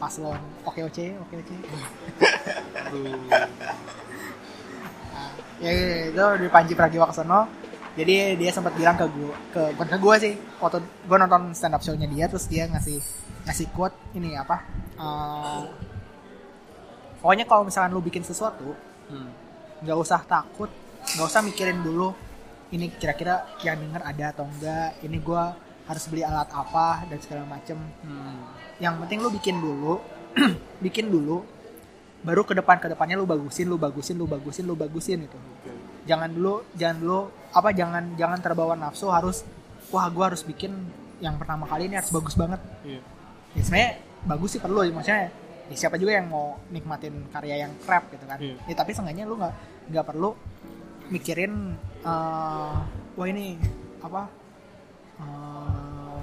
paslon oke oke oke oke ya, ya, itu dari Panji Pragiwaksono jadi dia sempat bilang ke gue ke bukan ke gue sih waktu gue nonton stand up show-nya dia terus dia ngasih ngasih quote ini apa eh, pokoknya kalau misalkan lu bikin sesuatu hmm. nggak usah takut nggak usah mikirin dulu ini kira-kira yang denger ada atau enggak ini gue harus beli alat apa dan segala macem Hmm. yang penting lu bikin dulu bikin dulu baru ke depan ke depannya lu bagusin lu bagusin lu bagusin lu bagusin itu oke jangan dulu jangan dulu apa jangan jangan terbawa nafsu harus wah gua harus bikin yang pertama kali ini harus bagus banget. Iya. Ya sebenarnya bagus sih perlu maksudnya ya siapa juga yang mau nikmatin karya yang crap gitu kan. Iya. ya, tapi seenggaknya lu nggak nggak perlu mikirin eh, wah ini apa eh,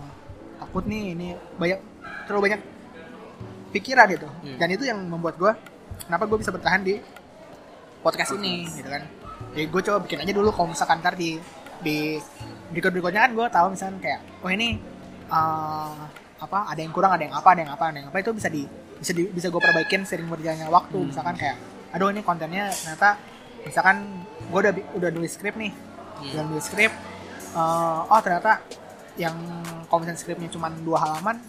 takut nih ini banyak terlalu banyak pikiran gitu. Iya. dan itu yang membuat gua kenapa gue bisa bertahan di podcast ini gitu kan jadi gue coba bikin aja dulu kalau misalkan ntar di di berikut berikutnya kan gue tahu misalkan kayak oh ini eh, apa ada yang kurang ada yang apa ada yang apa ada yang apa itu bisa di bisa di, bisa gue perbaikin sering berjalannya waktu Hmm. misalkan kayak aduh ini kontennya ternyata misalkan gue udah udah nulis skrip nih Iya. udah nulis skrip eh, oh ternyata yang misalnya skripnya cuma dua halaman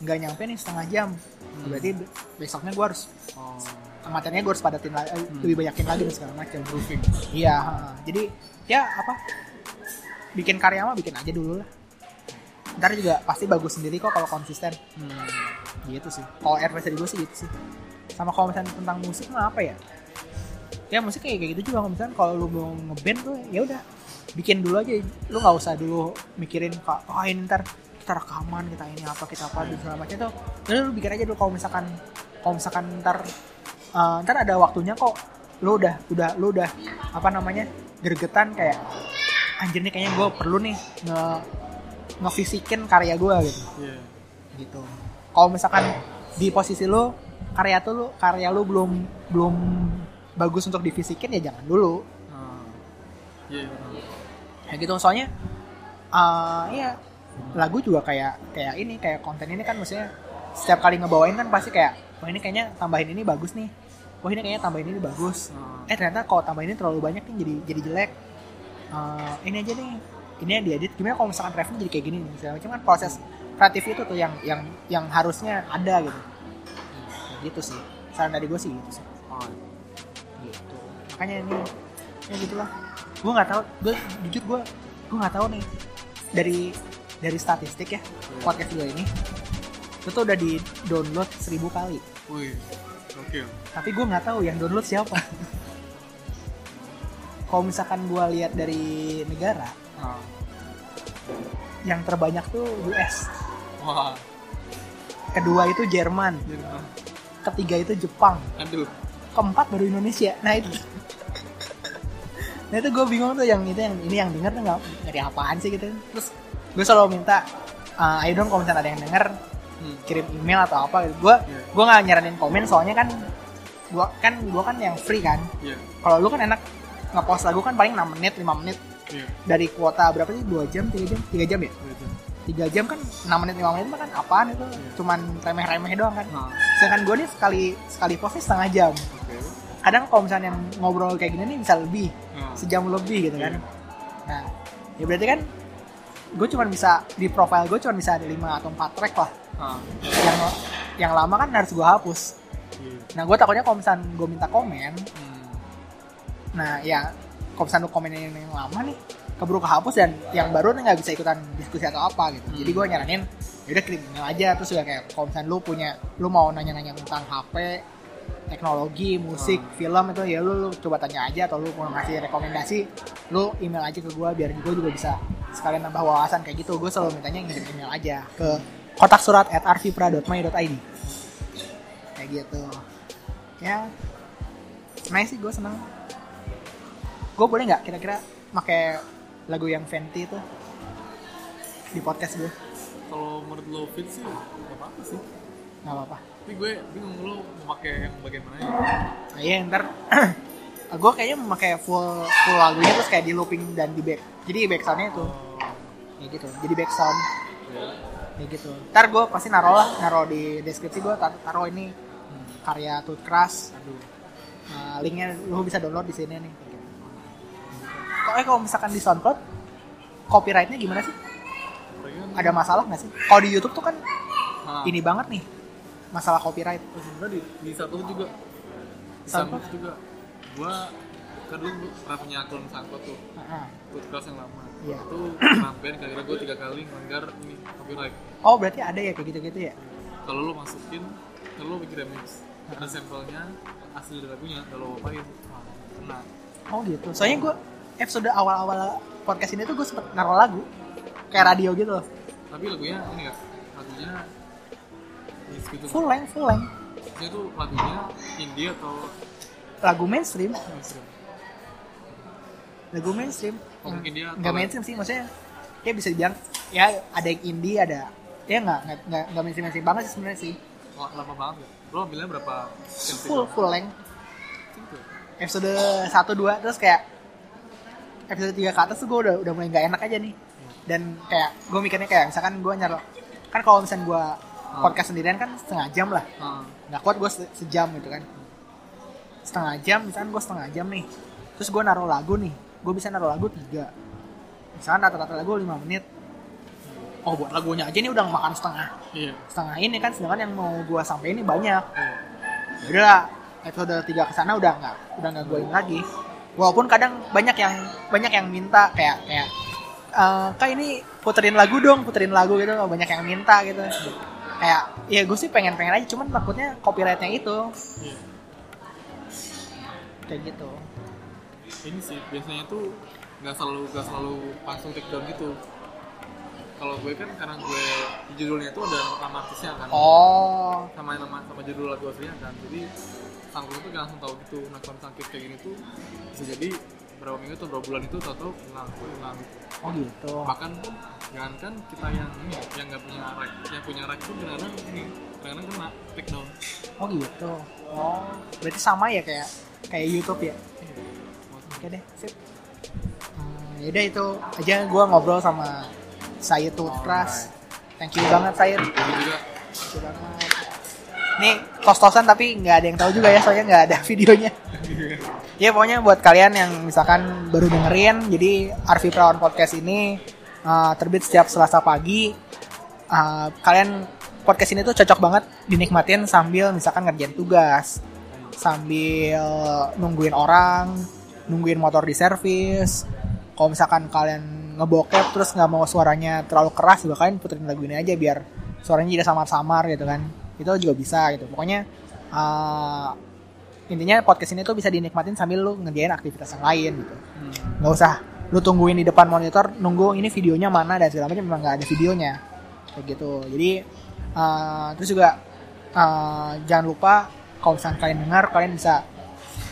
nggak nyampe nih setengah jam Hmm. berarti be- besoknya gue harus oh materinya gue harus padatin lagi eh, Hmm. lebih banyakin lagi dan segala macam. Proofing. iya jadi ya apa bikin karya mah bikin aja dulu lah. Ntar juga pasti bagus sendiri kok kalau konsisten. Hmm. gitu sih. Kalau advice dari gue sih gitu sih. Sama kalau misalnya tentang musik mah apa ya? Ya musik kayak kayak gitu juga. Kalau misalnya kalau lu mau ngeband tuh ya udah bikin dulu aja. Lu nggak usah dulu mikirin kok oh ini ntar kita rekaman kita ini apa kita apa dan segala macam tuh. Udah, lu bikin aja dulu kalau misalkan kalau misalkan ntar eh, ntar ada waktunya kok lu udah udah lu udah apa namanya gergetan kayak anjir nih kayaknya gue perlu nih nge ngefisikin karya gue gitu Iya. gitu kalau misalkan di posisi lu karya tuh lu karya lu belum belum bagus untuk difisikin ya jangan dulu Ah. Iya. kayak gitu soalnya eh ya lagu juga kayak kayak ini kayak konten ini kan maksudnya setiap kali ngebawain kan pasti kayak wah ini kayaknya tambahin ini bagus nih wah ini kayaknya tambahin ini bagus. Ah. eh ternyata kalau tambahin ini terlalu banyak nih jadi jadi jelek. Eh, ini aja nih. Ini yang diedit. Gimana kalau misalkan revenue jadi kayak gini nih macam kan proses kreatif itu tuh yang yang yang harusnya ada gitu. Kayak gitu sih. Saran dari gue sih gitu sih. Ah. gitu. Makanya ini ya gitulah. Gue nggak tahu. Gue jujur gue gue nggak tahu nih dari dari statistik ya podcast gue ini. Itu tuh udah di download seribu kali. Wih. Oke. tapi gue nggak tahu yang download siapa kalau misalkan gue lihat dari negara Ah. yang terbanyak tuh US Wah. kedua itu Jerman Iya. ketiga itu Jepang Aduh. keempat baru Indonesia nah itu nah itu gue bingung tuh yang itu yang ini yang denger tuh nggak dari apaan sih gitu terus gue selalu minta uh, ayo dong kalau misalnya ada yang denger Hmm. kirim email atau apa gitu gue Iya. gue nggak nyaranin komen soalnya kan gue kan gue kan yang free kan Iya. kalau lu kan enak ngepost lagu kan paling 6 menit 5 menit Iya. dari kuota berapa sih 2 jam 3 jam 3 jam ya Gitu. 3 jam kan 6 menit 5 menit mah kan apaan itu Iya. cuman remeh-remeh doang kan Nah. sedangkan gue nih sekali sekali postnya setengah jam Oke. kadang kalau misalnya yang ngobrol kayak gini nih bisa lebih Nah. sejam lebih gitu kan Iya. nah ya berarti kan gue cuma bisa di profile gue cuma bisa ada 5 atau 4 track lah Ah. yang yang lama kan harus gue hapus Iya. nah gue takutnya kalau misalnya gue minta komen Hmm. nah ya kalau misalnya lu komen yang, yang lama nih keburu kehapus dan yang baru nih nggak bisa ikutan diskusi atau apa gitu Hmm. jadi gue nyaranin yaudah kirim email aja terus juga kayak kalau misalnya lu punya lu mau nanya-nanya tentang HP teknologi musik Hmm. film itu ya lu, lu coba tanya aja atau lu mau ngasih rekomendasi lu email aja ke gue biar gue juga bisa sekalian nambah wawasan kayak gitu gue selalu mintanya ngirim email aja ke kotak surat at arvipra.my.id kayak gitu. Ya. Sebenarnya sih gue seneng. Gue boleh nggak kira-kira pakai lagu yang Fenty itu? Di podcast gue Kalau menurut lo fit sih nggak apa-apa sih. nggak apa-apa. Tapi gue bingung lo mau pakai yang bagian mana ya? nah, iya ntar. Gue kayaknya memakai full full lagunya terus kayak di looping dan di back. Jadi back soundnya itu. Oh. gitu. Jadi back sound. Ya. Kayak gitu ntar gue pasti naruh lah naruh di deskripsi gue tar- taruh ini Hmm. karya Tooth Crush Aduh. Nah, linknya lu bisa download di sini nih gitu. kok eh kalau misalkan di SoundCloud copyrightnya gimana sih ada masalah nggak sih kalau di YouTube tuh kan Ah. ini banget nih masalah copyright Oh, sebenarnya di, di satu juga di Soundcloud? Soundcloud juga gua kan dulu gua pernah punya akun Soundcloud tuh. Podcast yang lama. Iya. itu pernah band kira-kira gue tiga kali melanggar ini copyright. Oh berarti ada ya kayak gitu-gitu ya? Kalau lo masukin kalau lo bikin remix ada sampelnya asli dari lagunya kalau apain nah, kena oh gitu. Soalnya gue episode awal-awal podcast ini tuh gue sempet naruh lagu kayak radio gitu loh. Tapi lagunya ini ya lagunya gitu. Full length full length. Tuh lagunya indie atau lagu mainstream. mainstream lagu mainstream. Oh, mungkin dia nggak mainstream sih maksudnya ya bisa dibilang ya ada yang indie ada ya nggak nggak nggak mainstream mainstream banget sih sebenarnya sih. Wah, lama banget ya. Lo ambilnya berapa full full length. Episode 1 2 terus kayak episode 3 ke atas tuh gue udah udah mulai nggak enak aja nih. Dan kayak gue mikirnya kayak misalkan gue nyaro kan kalau misalkan gue podcast sendirian kan setengah jam lah. Ah, nggak kuat gue se- sejam gitu kan. Setengah jam misalkan gue setengah jam nih. Terus gue naruh lagu nih gue bisa naruh lagu tiga. Misalkan rata-rata lagu 5 menit. Oh buat lagunya aja nih udah makan setengah. Iya. Setengah ini kan sedangkan yang mau gue sampai ini banyak. Iya. Ya udah episode 3 ke sana udah nggak udah nggak gue lagi. Walaupun kadang banyak yang banyak yang minta kayak kayak eh kak ini puterin lagu dong puterin lagu gitu. Banyak yang minta gitu. Kayak ya gue sih pengen pengen aja cuman takutnya copyrightnya itu. Iya. kayak gitu ini sih biasanya tuh nggak selalu nggak selalu langsung take down gitu. Kalau gue kan karena gue judulnya itu ada nama artisnya kan. Oh. Sama nama sama judul lagu aslinya kan. Jadi sangkul tuh nggak langsung tahu gitu nah kalau sakit kayak gini tuh bisa jadi berapa minggu atau berapa bulan itu tahu-tahu hilang hilang gitu oh gitu. Bahkan jangan kan kita yang ini yang nggak punya right yang punya right tuh kadang-kadang ini kadang-kadang kena take down. Oh gitu. Oh. Berarti sama ya kayak kayak YouTube ya. Oke deh, sip. Hmm, yaudah itu aja gue ngobrol sama Sayed Tutras. Thank you banget Sayed. Juga Thank you banget. Nih tos-tosan tapi nggak ada yang tahu juga ya soalnya nggak ada videonya. Ya pokoknya buat kalian yang misalkan baru dengerin, jadi Arfi Prawan Podcast ini uh, terbit setiap Selasa pagi. Uh, kalian podcast ini tuh cocok banget dinikmatin sambil misalkan ngerjain tugas, sambil nungguin orang, nungguin motor di servis. Kalau misalkan kalian ngebokep terus nggak mau suaranya terlalu keras juga kalian puterin lagu ini aja biar suaranya jadi samar-samar gitu kan. Itu juga bisa gitu. Pokoknya uh, intinya podcast ini tuh bisa dinikmatin sambil lu ngerjain aktivitas yang lain gitu. hmm, Nggak usah lu tungguin di depan monitor nunggu ini videonya mana dan segala macam memang nggak ada videonya kayak gitu. Jadi uh, terus juga uh, jangan lupa kalau misalnya kalian dengar kalian bisa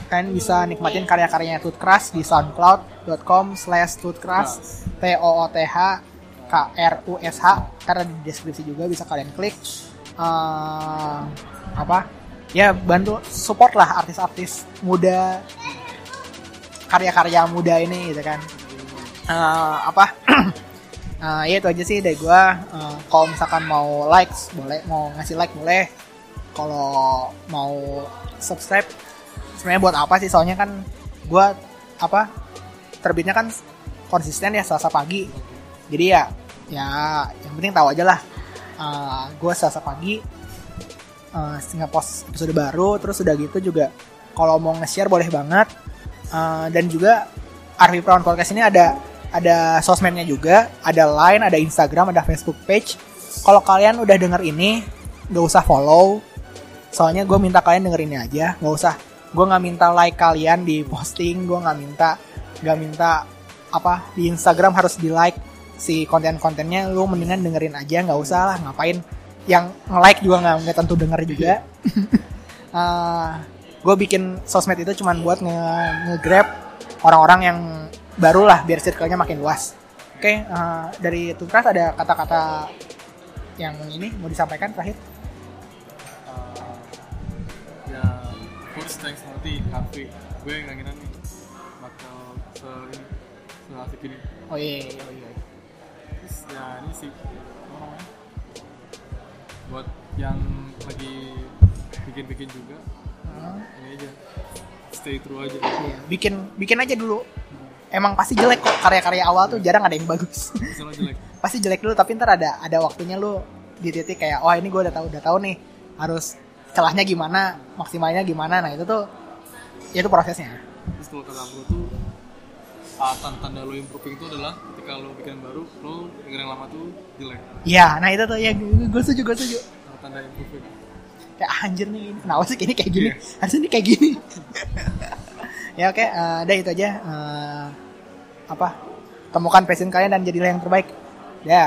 kalian bisa nikmatin karya-karyanya Tutcrash di soundcloud.com slash tutcrash t o o t h k r u s h. Karena di deskripsi juga bisa kalian klik. Eh, apa? Ya bantu support lah artis-artis muda karya-karya muda ini gitu kan. Eh, apa? Eh, ya itu aja sih dari gua. Eh, kalau misalkan mau likes boleh. Mau ngasih like boleh. Kalau mau subscribe sebenarnya buat apa sih? Soalnya kan gua apa terbitnya kan konsisten ya selasa pagi. Jadi ya ya yang penting tahu aja lah. Uh, gue selasa pagi uh, post episode baru terus udah gitu juga kalau mau nge-share boleh banget. Uh, dan juga Arfi Prawan Podcast ini ada ada sosmednya juga ada line ada Instagram ada Facebook page. Kalau kalian udah denger ini gak usah follow. Soalnya gue minta kalian denger ini aja nggak usah gue nggak minta like kalian di posting gue nggak minta nggak minta apa di Instagram harus di like si konten-kontennya. Lu mendingan dengerin aja nggak usah lah ngapain. Yang nge-like juga nggak nggak tentu denger juga. Gue bikin sosmed itu cuman buat nge, nge-grab orang-orang yang baru lah biar circle-nya makin luas. Oke eh, dari Tukras ada kata-kata yang ini mau disampaikan terakhir first thanks nanti Harvey gue nggak ngira nih bakal se ini seasik ini. Oh iya iya iya, terus ya ini sih. Apa namanya? Buat yang lagi bikin-bikin juga Hmm, ini aja. Stay true aja. Iya. bikin bikin aja dulu. Emang pasti jelek kok karya-karya awal tuh jarang ada yang bagus. Jelek. Pasti jelek dulu tapi ntar ada ada waktunya lu di titik kayak wah ini gue udah tahu udah tahu nih. Harus celahnya gimana maksimalnya gimana nah itu tuh ya itu prosesnya. Terus kalau kata gue tuh ah, tanda, lo improving itu adalah ketika lo bikin baru lo denger yang lama tuh jelek. Iya nah itu tuh ya gue setuju gue setuju. Tanda, improving. Kayak "Ah, anjir nih ini kenapa sih ini kayak gini? Harusnya ini kayak gini. Ya oke eh, udah itu aja Eh, apa temukan passion kalian dan jadilah yang terbaik. Ya